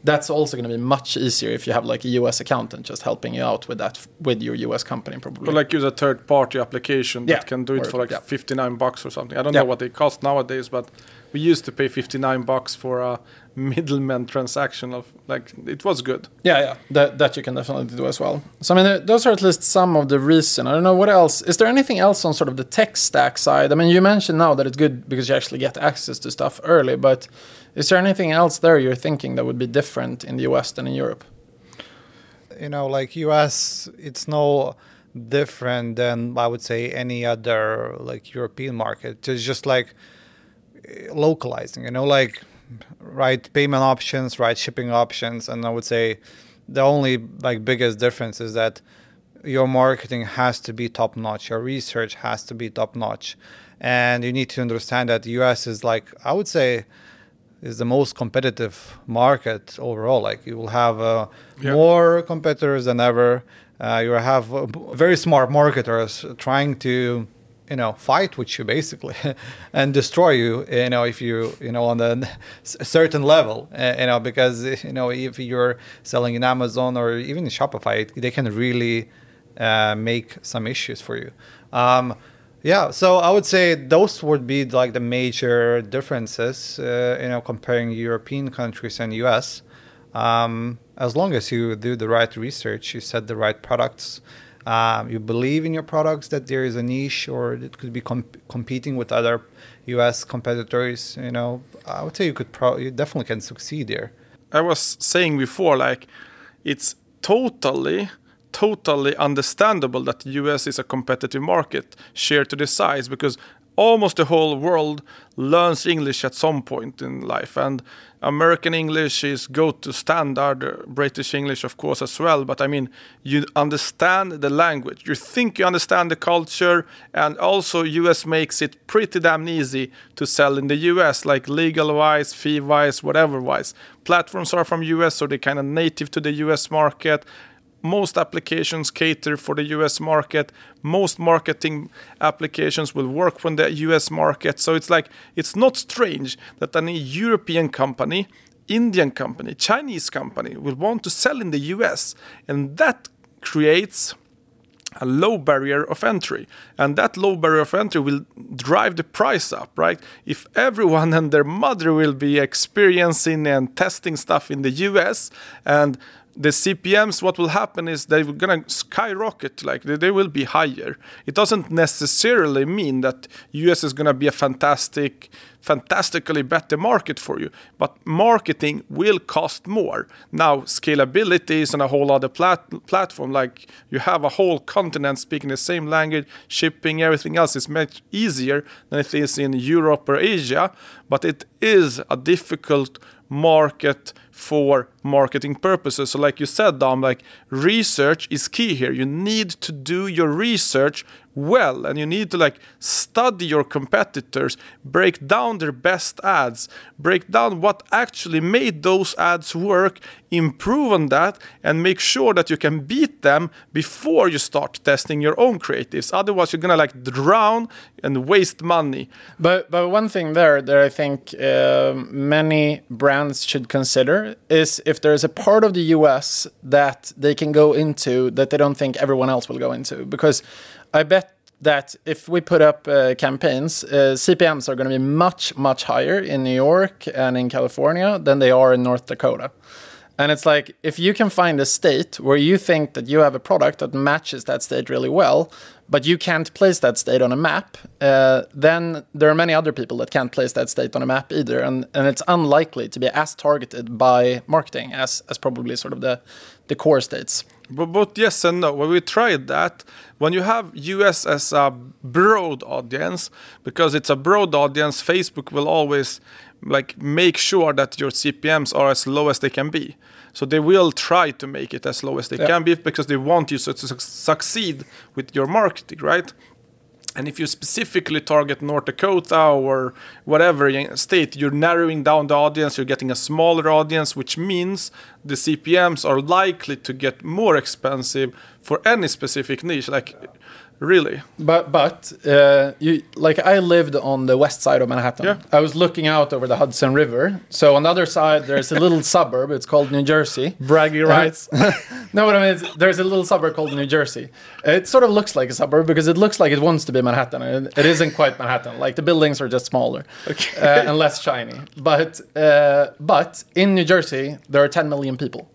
that's also going to be much easier if you have like a US accountant just helping you out with that with your US company probably. Or like use a third party application that yeah. can do it or, for like yeah. 59 bucks or something. I don't know what they cost nowadays, but we used to pay 59 bucks for a (laughs) middleman transaction of like it was good yeah yeah that, that you can definitely do as well so i mean those are at least some of the reason i don't know what else is there anything else on sort of the tech stack side i mean you mentioned now that it's good because you actually get access to stuff early but is there anything else there you're thinking that would be different in the us than in europe? You know like us it's no different than I would say any other like European market. It's just like localizing, you know, like right payment options, right shipping options, and I would say the only like biggest difference is that your marketing has to be top notch, your research has to be top notch, and you need to understand that the US is like I would say is the most competitive market overall. Like you will have uh, Yeah. more competitors than ever. Uh, you have uh, very smart marketers trying to, you know, fight with you basically (laughs) and destroy you. You know, if you, you know, on a (laughs) certain level, uh, you know, because (laughs) you know if you're selling in Amazon or even in Shopify, they can really uh, make some issues for you. Um, yeah, so I would say those would be like the major differences, uh, you know, comparing European countries and US. Um, as long as you do the right research, you set the right products, um, you believe in your products that there is a niche or it could be comp- competing with other US competitors, you know, I would say you could pro- you definitely can succeed there. I was saying before, like it's totally, totally understandable that the US is a competitive market shared to the size because almost the whole world learns English at some point in life, and American English is go-to standard. uh, British English, of course, as well. But I mean, you understand the language, you think you understand the culture, and also US makes it pretty damn easy to sell in the US, like legal-wise, fee-wise, whatever-wise. Platforms are from US, so they're kind of native to the US market most applications cater for the US market. Most marketing applications will work for the US market. So it's like it's not strange that any European company, Indian company, Chinese company will want to sell in the US. And that creates a low barrier of entry and that low barrier of entry will drive the price up right if everyone (laughs) and their mother will be experiencing and testing stuff in the US and the CPMs what will happen is they're going to skyrocket like they, will be higher. It doesn't necessarily mean that US is going to be a fantastic fantastically better market for you but marketing will cost more. Now scalability is on a whole other plat- platform like you have a whole continent speaking the same language shipping everything else is much easier than it is in europe or asia but it is a difficult market for marketing purposes. So like you said dom like research is key here. You need to do your research well and you need to like study your competitors break down their best ads break down what actually made those ads work improve on that and make sure that you can beat them before you start testing your own creatives otherwise you're gonna like drown and waste money But but one thing there that I think um many brands should consider is if there is a part of the US that they can go into that they don't think everyone else will go into. Because I bet that if we put up uh, campaigns, uh, CPMs are going to be much much higher in New York and in California than they are in North Dakota. And it's like if you can find a state where you think that you have a product that matches that state really well, but you can't place that state on a map, uh, then there are many other people that can't place that state on a map either, and and it's unlikely to be as targeted by marketing as as probably sort of the the core states. But both yes and no. When we tried that, when you have US as a broad audience, because it's a broad audience, Facebook will always like make sure that your CPMs are as low as they can be. So they will try to make it as low as they Yeah. can be because they want you to su- succeed with your marketing, right? And if you specifically target North Dakota or whatever state, you're narrowing down the audience, you're getting a smaller audience, which means the CPMs are likely to get more expensive for any specific niche. Like, really? But but uh, you like I lived on the west side of Manhattan. Yeah. I was looking out over the Hudson River. So on the other side, there's a little (laughs) suburb. It's called New Jersey. Braggy rights. (laughs) No, what I mean is there's a little suburb called New Jersey. It sort of looks like a suburb because it looks like it wants to be Manhattan. and It isn't quite Manhattan. Like the buildings are just smaller (laughs) uh, and less shiny. But uh, but in New Jersey there are 10 million people.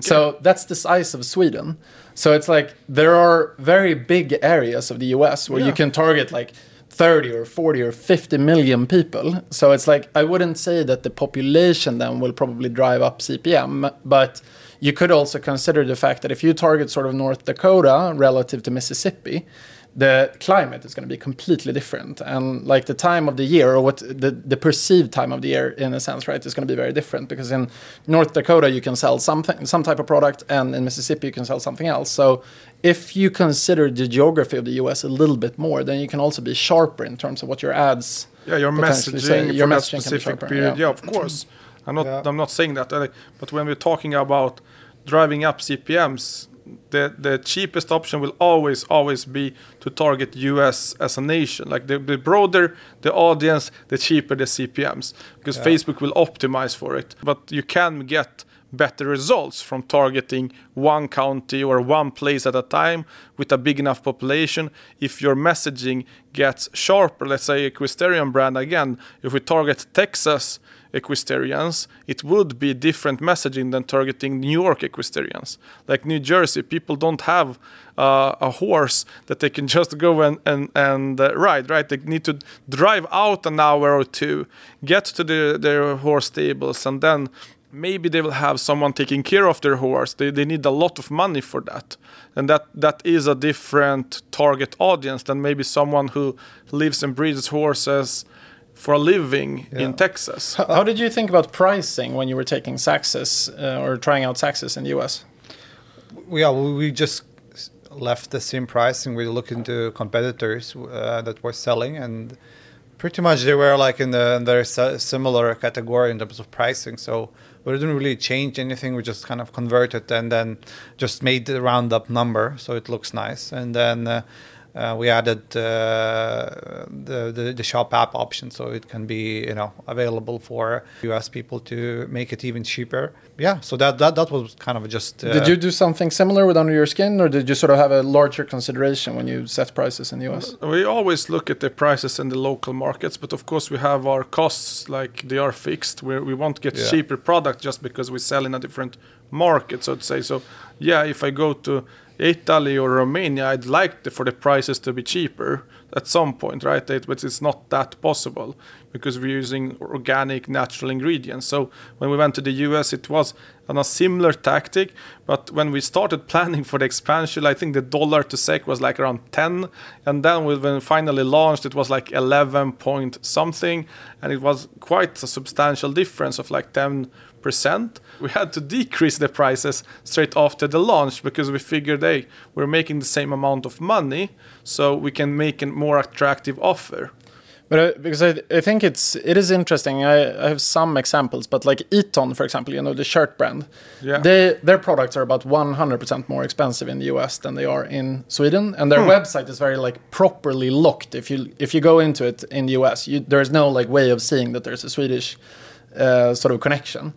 So that's the size of Sweden. So it's like there are very big areas of the US where you can target like 30 or 40 or 50 million people. So it's like I wouldn't say that the population then will probably drive up CPM, but you could also consider the fact that if you target sort of North Dakota relative to Mississippi, the climate is going to be completely different and like the time of the year or what the, the perceived time of the year in a sense right is going to be very different because in north dakota you can sell something some type of product and in mississippi you can sell something else so if you consider the geography of the us a little bit more then you can also be sharper in terms of what your ads yeah your potentially messaging say. for your that messaging can be specific sharper, period yeah. yeah of (clears throat) course i'm not Yeah. i'm not saying that uh, but when we're talking about driving up cpms the the cheapest option will always always be to target us as a nation. Like the, the broader the audience the cheaper the cpms because Yeah. facebook will optimize for it. But you can get better results from targeting one county or one place at a time with a big enough population. If your messaging gets sharper let's say a equestrian brand again if we target texas equestrians it would be different messaging than targeting new york equestrians. Like new jersey people don't have uh, a horse that they can (laughs) just go and, and, and uh, ride right? They need to drive out an hour or two get to the, their horse stables and then maybe they will have someone taking care of their horse. They, they need a lot of money for that. And that that is a different target audience than maybe someone who lives and breeds horses for a living in texas how, how did you think about pricing when you were taking saxes uh, or trying out saxes in the us yeah, we we just left the same pricing. We looked into competitors uh, that were selling, and pretty much they were like in the in their similar category in terms of pricing. So we didn't really change anything. We just kind of converted and then just made the round up number so it looks nice. And then uh, uh, we added uh, the, the the shop app option so it can be you know available for US people to make it even cheaper. Yeah, so that that that was kind of just. Uh, Did you do something similar with Under Your Skin, or did you sort of have a larger consideration when you set prices in the US? we always look at the prices in the local markets but of course we have our costs like they are fixed we, we won't get Yeah. cheaper product just because we sell in a different market so to say so yeah if i go to italy or romania i'd like the, for the prices to be cheaper at some point right? It- but it's not that possible because we're using organic natural ingredients. So when we went to the us it was on a similar tactic but when we started (laughs) planning for the expansion i think the dollar to SEK was like around 10 and then when we finally launched it was like 11 point something and it was quite a substantial difference of like 10 percent we had to decrease the prices straight after the launch because we figured hey we're making the same amount of money so we can make a more attractive offer But uh, because I, I think it's it is interesting. I, I have some examples, but like Eton, for example, you know the shirt brand. Yeah. They their products are about 100% more expensive in the US than they are in Sweden, and their website is very like properly locked. If you if you go into it in the US, you, there's no like way of seeing that there's a Swedish uh, sort of connection.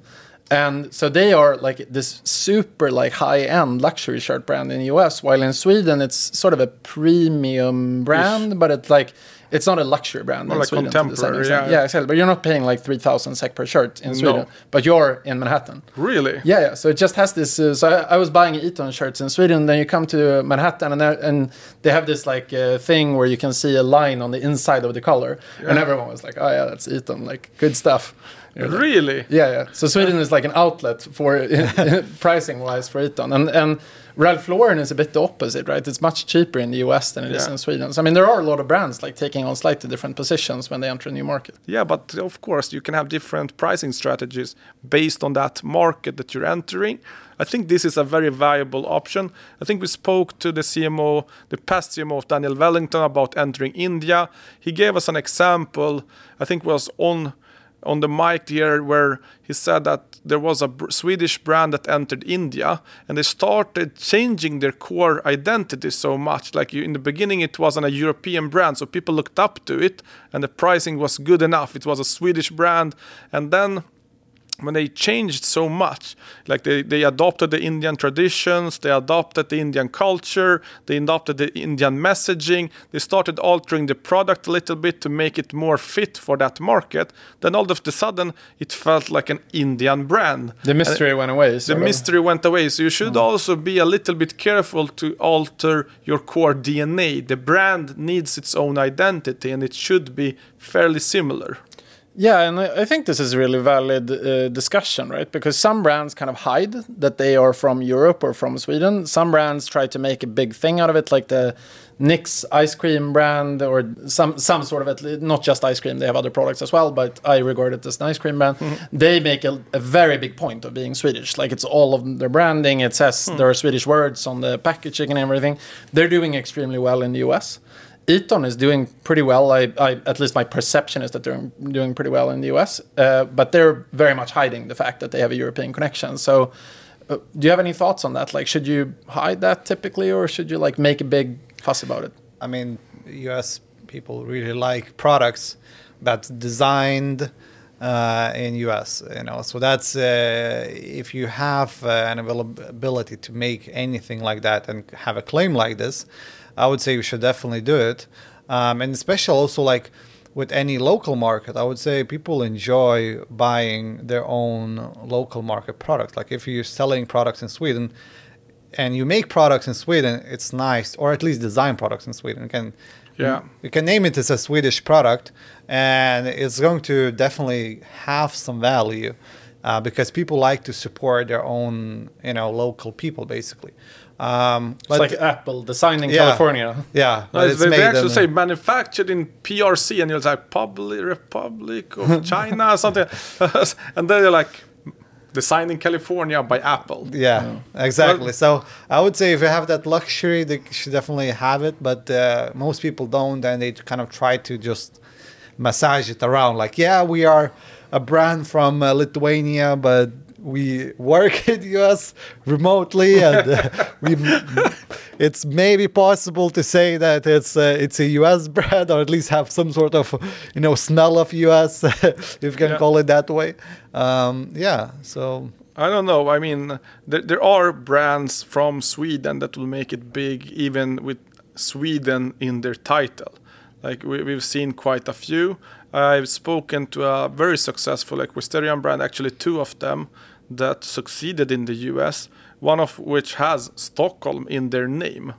And so they are like this super like high end luxury shirt brand in the US, while in Sweden it's sort of a premium brand, but it's like it's not a luxury brand More in like Sweden. to the same contemporary, yeah. yeah, exactly. But you're not paying like three thousand SEK per shirt in No. Sweden, but you're in Manhattan. really Yeah, yeah. So it just has this. Uh, so I, I was buying Eton shirts in Sweden. Then you come to Manhattan, and and they have this like uh, thing where you can see a line on the inside of the collar, and everyone was like, "Oh yeah, that's Eton. Like good stuff." Really yeah, yeah. So Sweden is like an outlet for (laughs) pricing wise for Eton, and and Ralph Lauren is a bit the opposite, right? It's much cheaper in the US than it is Yeah. in Sweden. So I mean, there are a lot of brands like taking on slightly different positions when they enter a new market. Yeah, but of course you can have different pricing strategies based on that market that you're entering. I think this is a very viable option. I think we spoke to the CMO, the past CMO of Daniel Wellington about entering India. He gave us an example. I think was on on the mic here where he said that there was a Swedish brand that entered India and they started changing their core identity so much. Like you, in the beginning, it wasn't a European brand, so people looked up to it and the pricing was good enough. It was a Swedish brand, and then when they changed so much. Like they, they adopted the indian traditions they adopted the indian culture they adopted the indian messaging they started altering the product a little bit to make it more fit for that market. Then all of a sudden it felt like an indian brand. The mystery went away. the of. mystery went away. So you should mm-hmm. also be a little bit careful to alter your core dna the brand needs its own identity and it should be fairly similar Yeah, and I think this is a really valid uh, discussion, right? Because some brands kind of hide that they are from Europe or from Sweden. Some brands try to make a big thing out of it, like the Nick's ice cream brand or some some sort of it. Not just ice cream; they have other products as well. But I regard it as an ice cream brand. They make a, a very big point of being Swedish. Like it's all of their branding. It says there are Swedish words on the packaging and everything. They're doing extremely well in the U.S. Eton is doing pretty well. I, I, at least my perception is that they're doing pretty well in the US, uh, but they're very much hiding the fact that they have a European connection. So, uh, do you have any thoughts on that? Like, should you hide that typically, or should you like make a big fuss about it? I mean, US people really like products that's designed uh, in US. You know, so that's uh, if you have uh, an availability to make anything like that and have a claim like this, I would say you should definitely do it. Um, and especially also like with any local market, I would say people enjoy buying their own local market products. Like if you're selling products in Sweden and you make products in Sweden, it's nice, or at least design products in Sweden. Can, Yeah. you can name it as a Swedish product, and it's going to definitely have some value uh, because people like to support their own, you know, local people, basically. Um, It's like Apple designing Yeah. California. yeah, No, it's they actually in- say manufactured in PRC, and you're like Public Republic of (laughs) China or something, (laughs) and then you're like designed in California by Apple. Yeah, exactly. So I would say if you have that luxury, they should definitely have it. But uh, most people don't, and they kind of try to just massage it around. Like, yeah, we are a brand from uh, Lithuania, but we work (laughs) in US remotely, and uh, we. It's maybe possible to say that it's uh, it's a US (laughs) brand, or at least have some sort of you know smell of US, (laughs) if you can Yeah. call it that way. Um, yeah. So I don't know. I mean, there, there are brands from Sweden that will make it big, even with Sweden in their title. Like we, we've seen quite a few. I've spoken to a very successful equestrian brand, actually two of them, that succeeded in the US. One of which has Stockholm in their name,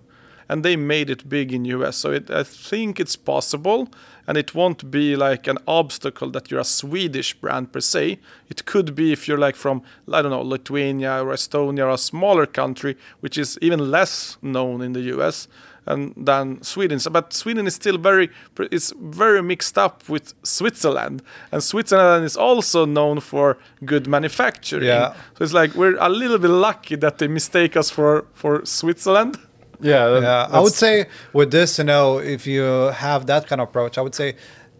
and they made it big in US. So it, I think it's possible, and it won't be like an obstacle that you're a Swedish brand per se. It could be if you're like from I don't know Lithuania or Estonia or a smaller country, which is even less known in the US and than Sweden. So, but Sweden is still very it's very mixed up with Switzerland, and Switzerland is also known for good manufacturing. Yeah. So it's like we're a little bit lucky that they mistake us for for Switzerland. Yeah, that- Yeah, I would say with this, you know, if you have that kind of approach, I would say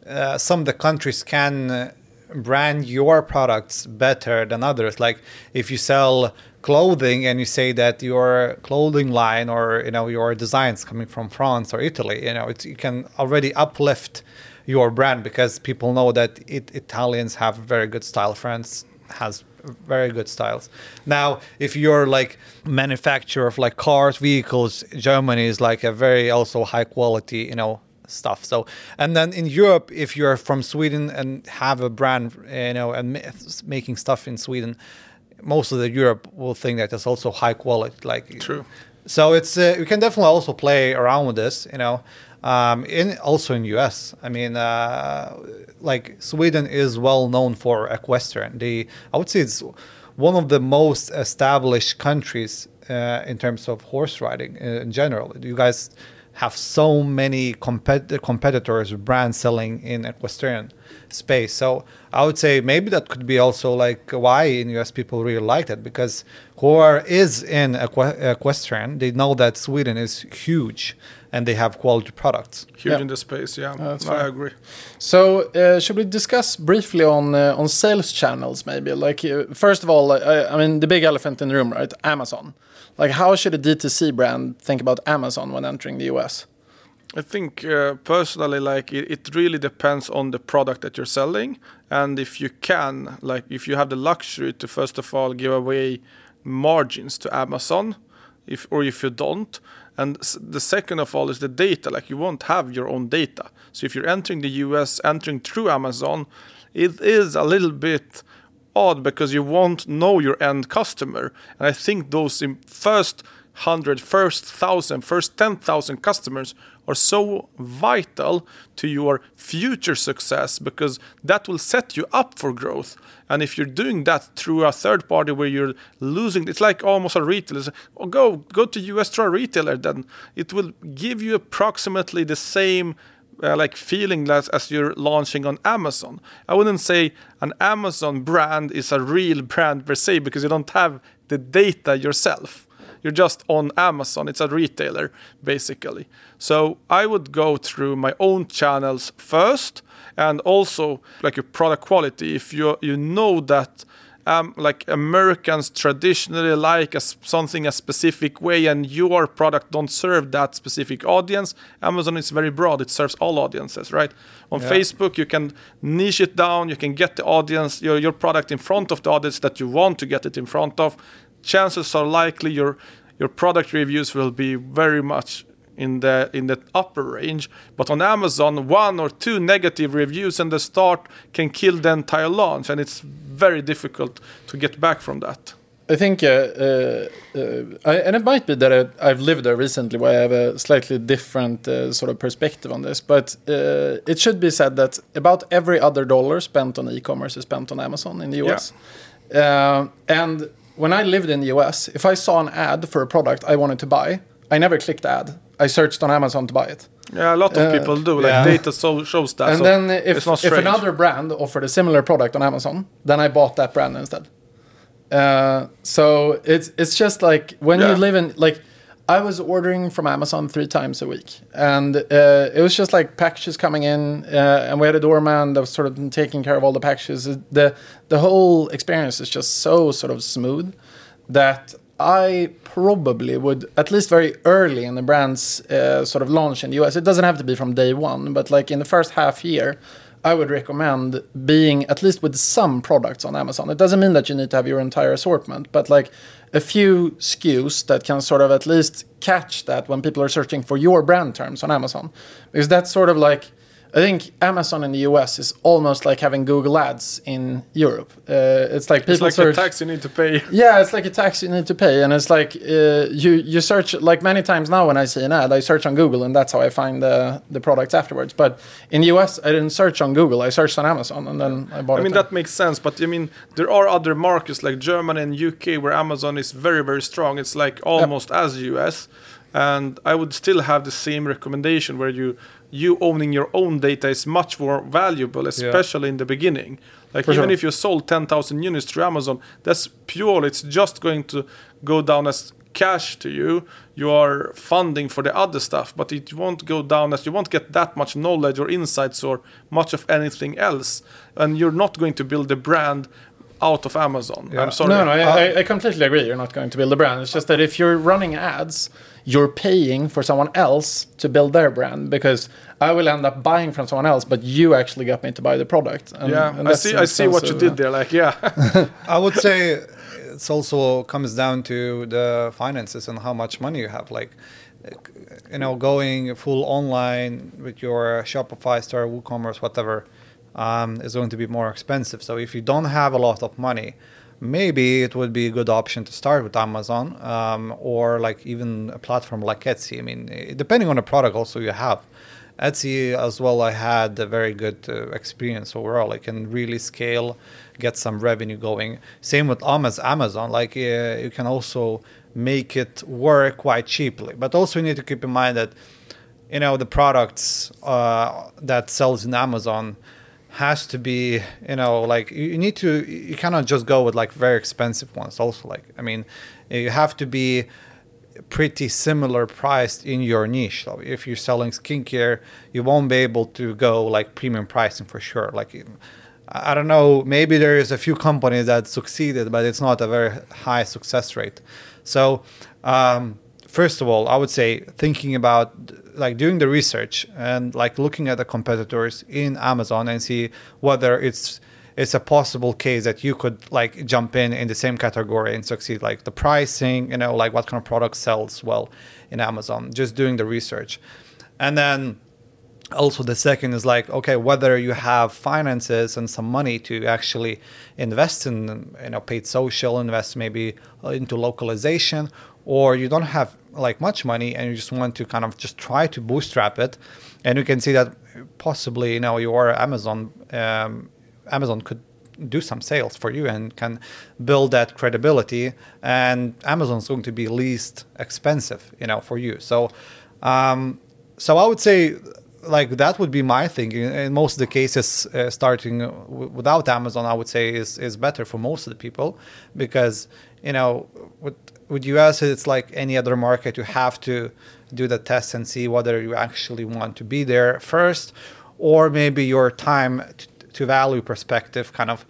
uh, some of the countries can uh, brand your products better than others. Like if you sell clothing and you say that your clothing line or you know your designs coming from France or Italy, you know, it's, you can already uplift your brand because people know that it, Italians have very good style. France has very good styles. Now, if you're like manufacturer of like cars, vehicles, Germany is like a very also high quality, you know, stuff. So, and then in Europe, if you're from Sweden and have a brand, you know, and ma- making stuff in Sweden, most of the Europe will think that it's also high quality. Like True. So it's uh, you can definitely also play around with this, you know. Um, in also in US, I mean, uh, like Sweden is well known for equestrian. The I would say it's one of the most established countries uh, in terms of horse riding uh, in general. Do you guys have so many compet- competitors, brands selling in equestrian space. So I would say maybe that could be also like why in US people really like it because whoever is in equ- equestrian, they know that Sweden is huge and they have quality products. Huge Yeah. in the space, yeah. that's I agree. So, uh, should we discuss briefly on uh, on sales channels? Maybe like uh, first of all, uh, I mean the big elephant in the room, right? Amazon. Like, how should a D2C brand think about Amazon when entering the US? I think uh, personally, like it, it really depends on the product that you're selling, and if you can, like if you have the luxury to first of all give away margins to Amazon, if or if you don't, and the second of all is the data. Like you won't have your own data. So if you're entering the US, entering through Amazon, it is a little bit odd because you won't know your end customer. And I think those first hundred, first thousand, first ten thousand customers are so vital to your future success because that will set you up for growth. And if you're doing that through a third party where you're losing, it's like almost a retailer. Oh, go go to US try a retailer, then it will give you approximately the same uh, like feeling as, as you're launching on Amazon. I wouldn't say an Amazon brand is a real brand per se because you don't have the data yourself. You're just on Amazon. It's a retailer basically. So I would go through my own channels first, and also like your product quality. If you you know that um, like Americans traditionally like a, something a specific way, and your product don't serve that specific audience. Amazon is very broad; it serves all audiences, right? On Yeah. Facebook, you can niche it down. You can get the audience, your your product in front of the audience that you want to get it in front of. Chances are likely your your product reviews will be very much in the in the upper range. But on Amazon, one or two negative reviews in the start can kill the entire launch, and it's very difficult to get back from that. I think, uh, uh, uh, I, and it might be that I, I've lived there recently where I have a slightly different uh, sort of perspective on this. But uh, it should be said that about every other dollar spent on e commerce is spent on Amazon in the US. Uh, and when I lived in the US, if I saw an ad for a product I wanted to buy, I never clicked ad. I searched on Amazon to buy it. Yeah, a lot of Uh, people do. Like yeah. data so, shows that. and so then if, it's not if another brand offered a similar product on Amazon, then I bought that brand instead. Uh, so it's it's just like when Yeah. you live in like I was ordering from Amazon three times a week, and uh, it was just like packages coming in, uh, and we had a doorman that was sort of taking care of all the packages. the The whole experience is just so sort of smooth that I probably would, at least very early in the brand's uh, sort of launch in the US, it doesn't have to be from day one, but like in the first half year, I would recommend being at least with some products on Amazon. It doesn't mean that you need to have your entire assortment, but like a few SKUs that can sort of at least catch that when people are searching for your brand terms on Amazon. Because that's sort of like, I think Amazon in the US is almost like having Google Ads in Europe. Uh, it's like people it's like search. a tax you need to pay. (laughs) Yeah, it's like a tax you need to pay, and it's like uh, you you search like many times now when I see an ad, I search on Google, and that's how I find the the products afterwards. But in the US, I didn't search on Google; I searched on Amazon, and then I bought I mean that makes sense, but I mean there are other markets like Germany and UK where Amazon is very very strong. It's like almost as US, and I would still have the same recommendation where you you owning your own data is much more valuable, especially in the beginning. Like For even sure. if you sold ten thousand units through Amazon, that's pure. It's just going to go down as cash to you. You are funding for the other stuff, but it won't go down as you won't get that much knowledge or insights or much of anything else, and you're not going to build a brand out of Amazon. Yeah. I'm sorry. No, no, I, uh, I, I completely agree. You're not going to build a brand. It's just that if you're running ads, you're paying for someone else to build their brand because I will end up buying from someone else, but you actually got me to buy the product. And, yeah, and I see. I see what you expensive- did there. Like, yeah, (laughs) I would say it's also comes down to the finances and how much money you have. Like, you know, going full online with your Shopify store, WooCommerce, whatever, um, is going to be more expensive. So if you don't have a lot of money, maybe it would be a good option to start with Amazon um, or like even a platform like Etsy. I mean, eh, depending on the product also you have. Etsy as well, I had a very good uh, experience overall. I can really scale, get some revenue going. Same with Amaz- Amazon. Like uh, you can also make it work quite cheaply. But also you need to keep in mind that you know the products uh, that sells in Amazon has to be you know like you need to you cannot just go with like very expensive ones. Also like I mean you have to be pretty similar priced in your niche. So if you're selling skincare, you won't be able to go like premium pricing for sure. Like I I don't know, maybe there is a few companies that succeeded, but it's not a very high success rate. So um, first of all, I would say thinking about like doing the research and like looking at the competitors in Amazon and see whether it's it's a possible case that you could like jump in in the same category and succeed like the pricing you know like what kind of product sells well in amazon just doing the research. And then also the second is like okay whether you have finances and some money to actually invest in you know paid social invest maybe into localization or you don't have like much money and you just want to kind of just try to bootstrap it and you can see that possibly you know your amazon um, Amazon could do some sales for you and can build that credibility and amazon's going to be least expensive you know for you. So um, so i would say like that would be my thinking in most of the cases uh, starting w- without amazon i would say is is better for most of the people because you know with with us it's like any other market you have to do the test and see whether you actually want to be there first or maybe your time t- to value perspective, kind of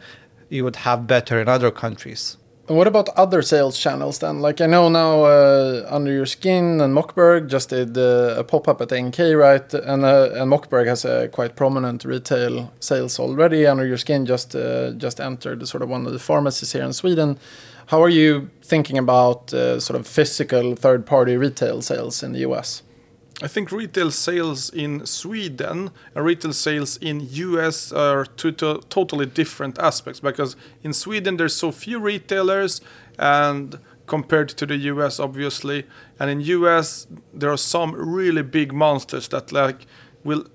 you would have better in other countries. And what about other sales channels then? Like I know now, uh, Under Your Skin and Mockberg just did uh, a pop up at NK, right? And uh, and Mockberg has a quite prominent retail sales already. Under Your Skin just uh, just entered sort of one of the pharmacies here in Sweden. How are you thinking about uh, sort of physical third party retail sales in the US? I think retail sales in Sweden and retail sales in US are two to totally different aspects because in Sweden there's so few retailers and compared to the US obviously. And in US there are some really big monsters that like will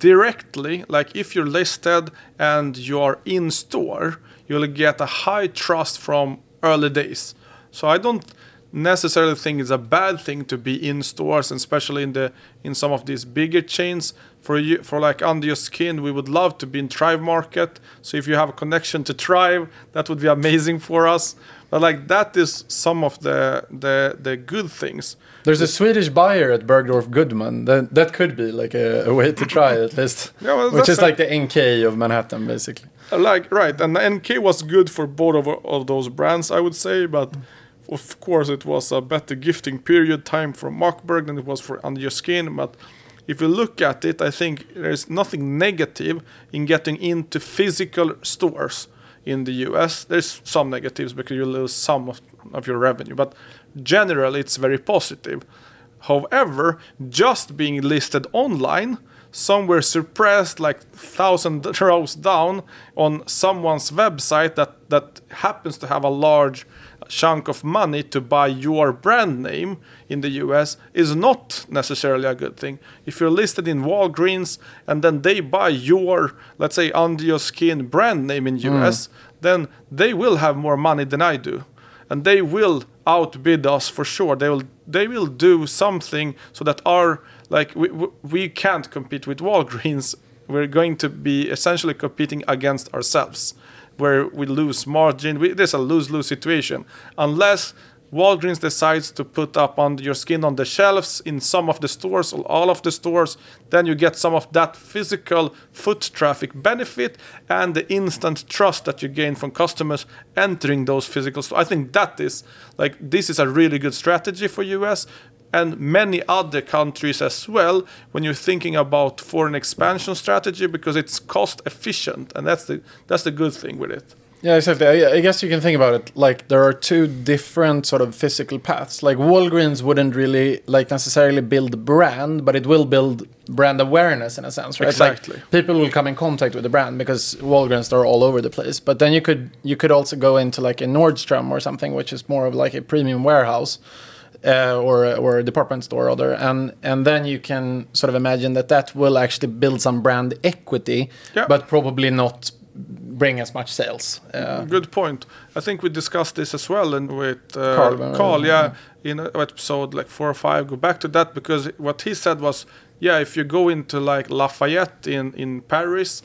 directly like if you're listed and you're in store you'll get a high trust from early days. So I don't necessarily think it's a bad thing to be in stores, and especially in the in some of these bigger chains. For you, for like under your skin, we would love to be in Thrive Market. So if you have a connection to Thrive, that would be amazing for us. But like that is some of the the the good things. There's a Swedish buyer at Bergdorf Goodman. That that could be like a, a way to try at least. (laughs) Yeah, well, which is a- like the NK of Manhattan, basically. Like right, and NK was good for both of, of those brands, I would say, but. Of course, it was a better gifting period time for Mockberg than it was for Under Your Skin. But if you look at it, I think there's nothing negative in getting into physical stores in the US. There's some negatives because you lose some of, of your revenue, but generally it's very positive. However, just being listed online, somewhere suppressed like thousand (laughs) rows down on someone's website that, that happens to have a large chunk of money to buy your brand name in the US is not necessarily a good thing. If you're listed in Walgreens and then they buy your, let's say, under your skin brand name in mm. US, then they will have more money than I do. And they will outbid us for sure. They will they will do something so that our like we, we- can't compete with Walgreens. We're going to be essentially competing against ourselves where we lose margin. We, there's a lose-lose situation unless Walgreens decides to put up on your skin on the shelves in some of the stores or all of the stores. Then you get some of that physical foot traffic benefit and the instant trust that you gain from customers entering those physical stores. I think that is like this is a really good strategy for US and many other countries as well when you're thinking about foreign expansion strategy because it's cost efficient and that's the that's the good thing with it Yeah, exactly. I, I guess you can think about it like there are two different sort of physical paths. Like Walgreens wouldn't really like necessarily build brand, but it will build brand awareness in a sense, right? Like, Exactly. people will come in contact with the brand because Walgreens are all over the place. But then you could you could also go into like a Nordstrom or something, which is more of like a premium warehouse. Uh, or or a department store rather, and and then you can sort of imagine that that will actually build some brand equity, Yeah. but probably not bring as much sales. Uh, good point i think we discussed this as well and with uh, Carl, carl, uh, yeah in a episode like four or five go back to that because what he said was yeah if you go into like lafayette in in paris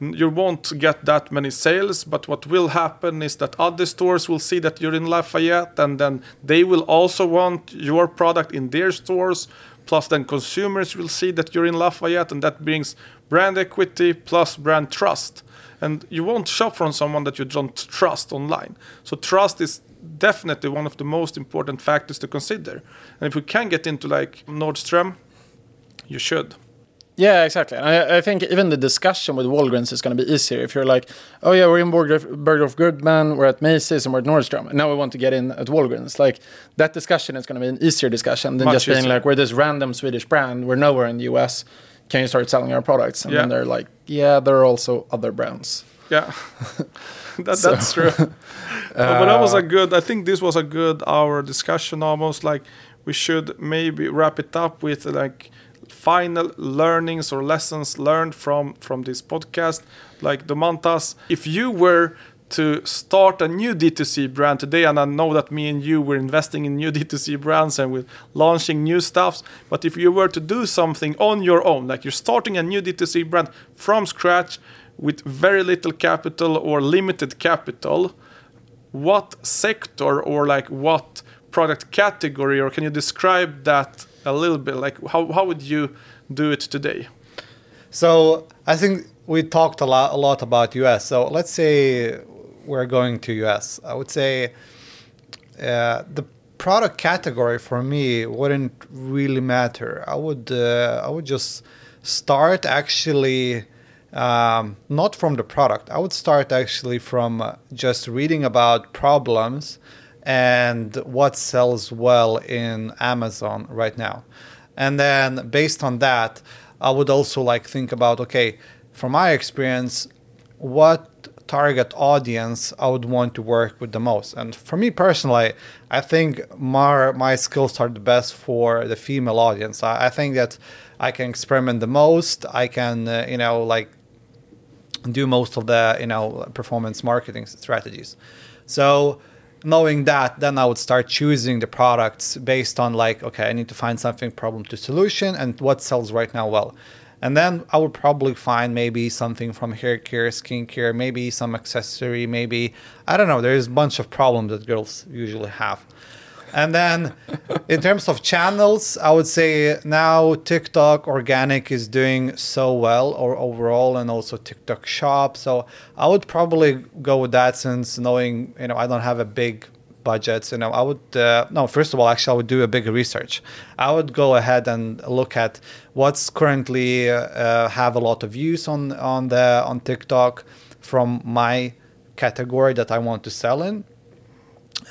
you won't get that many sales but what will happen is that other stores will see that you're in lafayette and then they will also want your product in their stores plus then consumers will see that you're in lafayette and that brings brand equity plus brand trust and you won't shop from someone that you don't trust online. So trust is definitely one of the most important factors to consider. And if we can get into like Nordstrom, you should. Yeah, exactly. And I, I think even the discussion with Walgreens is going to be easier if you're like, oh yeah, we're in Bergdorf, Goodman, we're at Macy's, and we're at Nordstrom, and now we want to get in at Walgreens. Like that discussion is going to be an easier discussion than Much just being easier. like, we're this random Swedish brand, we're nowhere in the US. Can you start selling our products? And then they're like, yeah, there are also other brands. Yeah, (laughs) that, that's true. (laughs) Uh, but that was a good. I think this was a good hour discussion. Almost like we should maybe wrap it up with like final learnings or lessons learned from from this podcast. Like Domantas, if you were to start a new D2C brand today, and I know that me and you were investing in new (laughs) D2C brands and we're launching new stuffs. But if you were to do something on your own, like you're starting a new D2C brand from scratch with very little capital or limited capital, what sector or like what product category, or can you describe that a little bit? Like how, how would you do it today? So I think we talked a lot, a lot about US. So let's say we're going to US. I would say uh, the product category for me wouldn't really matter. I would uh, I would just start actually um, not from the product. I would start actually from just reading about problems and what sells well in Amazon right now. And then based on that, I would also like think about okay, from my experience, what target audience I would want to work with the most. And for me personally, I think my my skills are the best for the female audience. I, I think that I can experiment the most. I can uh, you know like do most of the you know performance marketing strategies. So knowing that then i would start choosing the products based on like okay i need to find something problem to solution and what sells right now well. And then i would probably find maybe something from hair care skincare maybe some accessory maybe i don't know there's a bunch of problems that girls usually have and then in terms of channels, I would say now TikTok organic is doing so well or overall and also TikTok shop. So I would probably go with that since knowing, you know, I don't have a big budget. You know, I would, uh, no, first of all, actually, I would do a big research. I would go ahead and look at what's currently uh, have a lot of views on, on the, on TikTok from my category that I want to sell in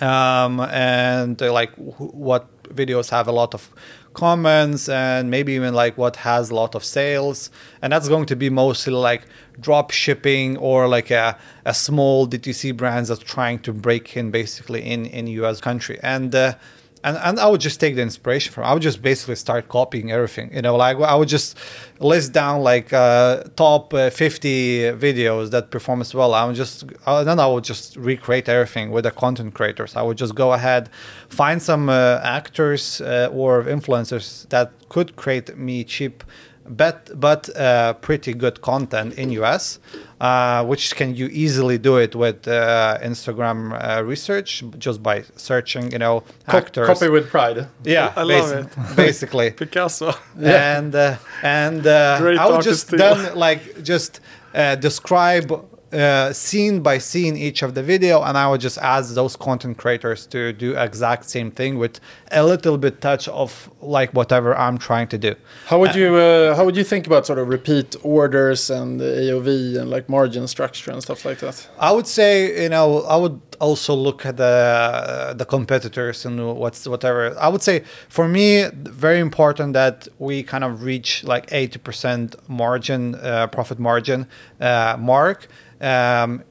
um, and uh, like wh- what videos have a lot of comments and maybe even like what has a lot of sales. And that's going to be mostly like drop shipping or like a, a small DTC brands that's trying to break in basically in in US country. And uh, and, and I would just take the inspiration from. I would just basically start copying everything. You know, like I would just list down like uh, top uh, 50 videos that perform as well. I would just uh, then I would just recreate everything with the content creators. I would just go ahead, find some uh, actors uh, or influencers that could create me cheap but but uh, pretty good content in US, uh, which can you easily do it with uh, Instagram uh, research just by searching, you know, Co- actors. Copy with pride. yeah, I love basi- (laughs) basically. Picasso. Yeah. And uh, and uh, I would just then like just uh, describe uh, scene by scene each of the video, and I would just ask those content creators to do exact same thing with a little bit touch of like whatever I'm trying to do. How would you uh, how would you think about sort of repeat orders and AOV and like margin structure and stuff like that? I would say, you know, I would also look at the the competitors and what's whatever. I would say for me, very important that we kind of reach like eighty percent margin, uh, profit margin uh, mark. Um,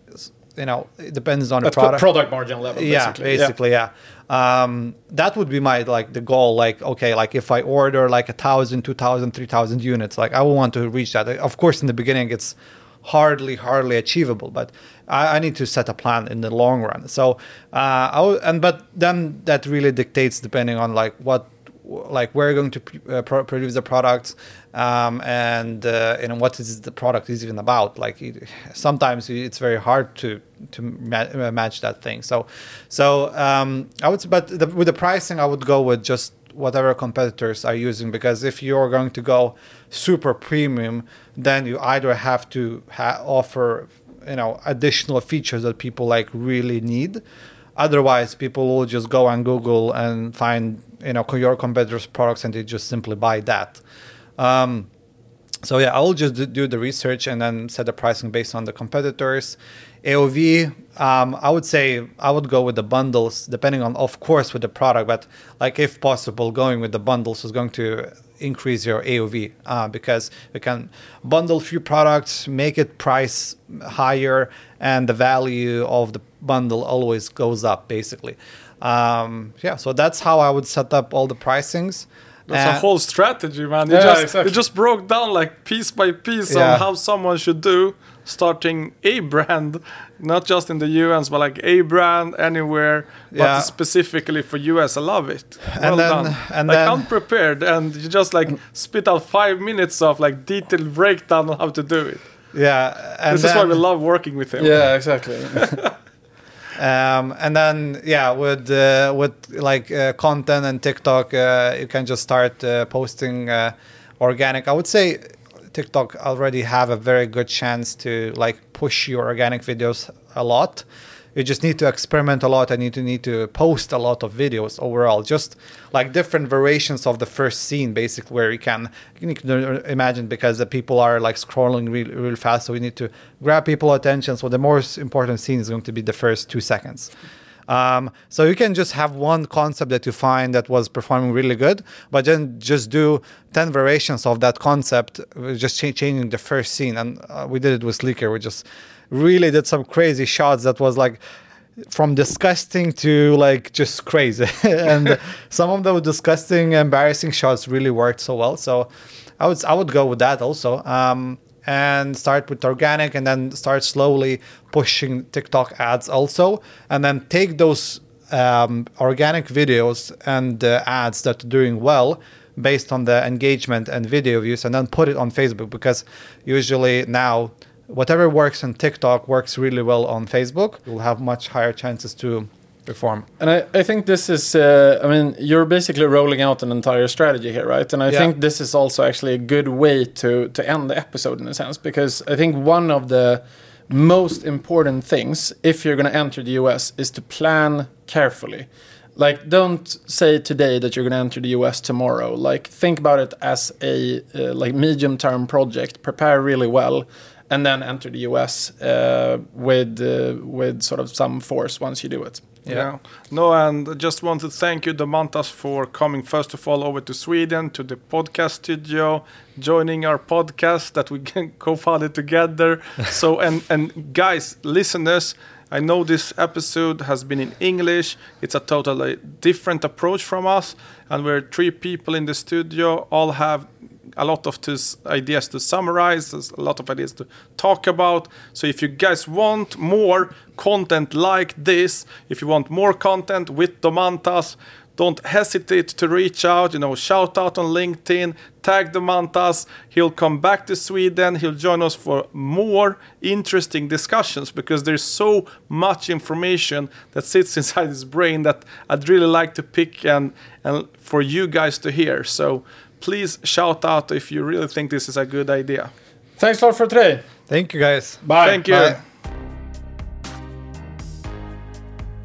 you know, it depends on the product. product margin level. yeah, basically. basically, yeah. Um, that would be my like the goal. Like, okay, like if I order like a thousand, two thousand, three thousand units, like I will want to reach that. Of course, in the beginning, it's hardly, hardly achievable, but I, I need to set a plan in the long run. So, uh, I will, and but then that really dictates depending on like what like we're going to uh, pro- produce the products um, and uh, know what is the product is even about like it, sometimes it's very hard to to ma- uh, match that thing so so um, i would but the, with the pricing i would go with just whatever competitors are using because if you're going to go super premium then you either have to ha- offer you know additional features that people like really need. Otherwise, people will just go on Google and find you know your competitors' products and they just simply buy that. Um, so yeah, I will just do the research and then set the pricing based on the competitors. AOV, um, I would say I would go with the bundles, depending on, of course, with the product. But like if possible, going with the bundles is going to increase your AOV uh, because we can bundle few products, make it price higher, and the value of the bundle always goes up, basically. Um, yeah, so that's how I would set up all the pricings. That's Uh, a whole strategy, man. You Yeah, just exactly. you just broke down like piece by piece Yeah. on how someone should do starting a (laughs) brand, not just in the US, but like a brand anywhere, but Yeah. specifically for US. I love it. Well And then- done. and like then- unprepared, and you just like spit out five minutes of like detailed breakdown on how to do it. Yeah, and This is why we love working with him. Yeah, exactly. (laughs) um, and then yeah with uh, with like uh, content and tiktok uh, you can just start uh, posting uh, organic. I would say tiktok already have a very good chance to like push your organic videos a lot you just need to experiment a lot and you need to post a lot of videos overall just like different variations of the first scene basically where you can you can imagine because the people are like scrolling real, real fast so we need to grab people attention so the most important scene is going to be the first two seconds um, so you can just have one concept that you find that was performing really good, but then just do 10 variations of that concept, just cha- changing the first scene. And uh, we did it with Sleekier. We just really did some crazy shots that was like from disgusting to like just crazy. (laughs) and (laughs) some of those disgusting, embarrassing shots really worked so well. So I would, I would go with that also. Um, and start with organic and then start slowly pushing TikTok ads also. And then take those um, organic videos and uh, ads that are doing well based on the engagement and video views and then put it on Facebook because usually now whatever works on TikTok works really well on Facebook. You'll have much higher chances to perform. And I, I think this is, uh, I mean, you're basically rolling out an entire strategy here, right? And I Yeah. think this is also actually a good way to, to end the episode in a sense, because I think one of the most important things, if you're going to enter the US, is to plan carefully. Like, don't say today that you're going to enter the US tomorrow. Like, think about it as a uh, like medium-term project. Prepare really well, and then enter the US uh, with uh, with sort of some force once you do it. Yeah. No, and I just want to thank you, Domantas, for coming first of all over to Sweden to the podcast studio, joining our podcast that we (laughs) can co-founded together. (laughs) so, and and guys, listeners, I know this episode has been in English. It's a totally different approach from us, and we're three people in the studio, all have a lot of this ideas to summarize, there's a lot of ideas to talk about. So if you guys want more content like this, if you want more content with Domantas, don't hesitate to reach out, you know, shout out on LinkedIn, tag Domantas. He'll come back to Sweden. He'll join us for more interesting discussions because there's so much information that sits (laughs) inside his brain that I'd really like to pick and, and for you guys to hear. So please shout out if you really think this is a good idea. Thanks a lot for today. Thank you guys. Bye. Thank you. Bye.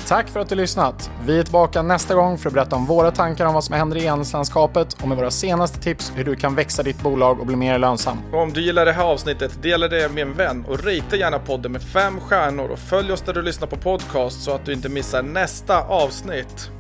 Tack för att du lyssnat. Vi är tillbaka nästa gång för att berätta om våra tankar om vad som händer i e-handelslandskapet och med våra senaste tips hur du kan växa ditt bolag och bli mer lönsam. Och om du gillar det här avsnittet, dela det med en vän och rita gärna podden med fem stjärnor och följ oss där du lyssnar på podcast så att du inte missar nästa avsnitt.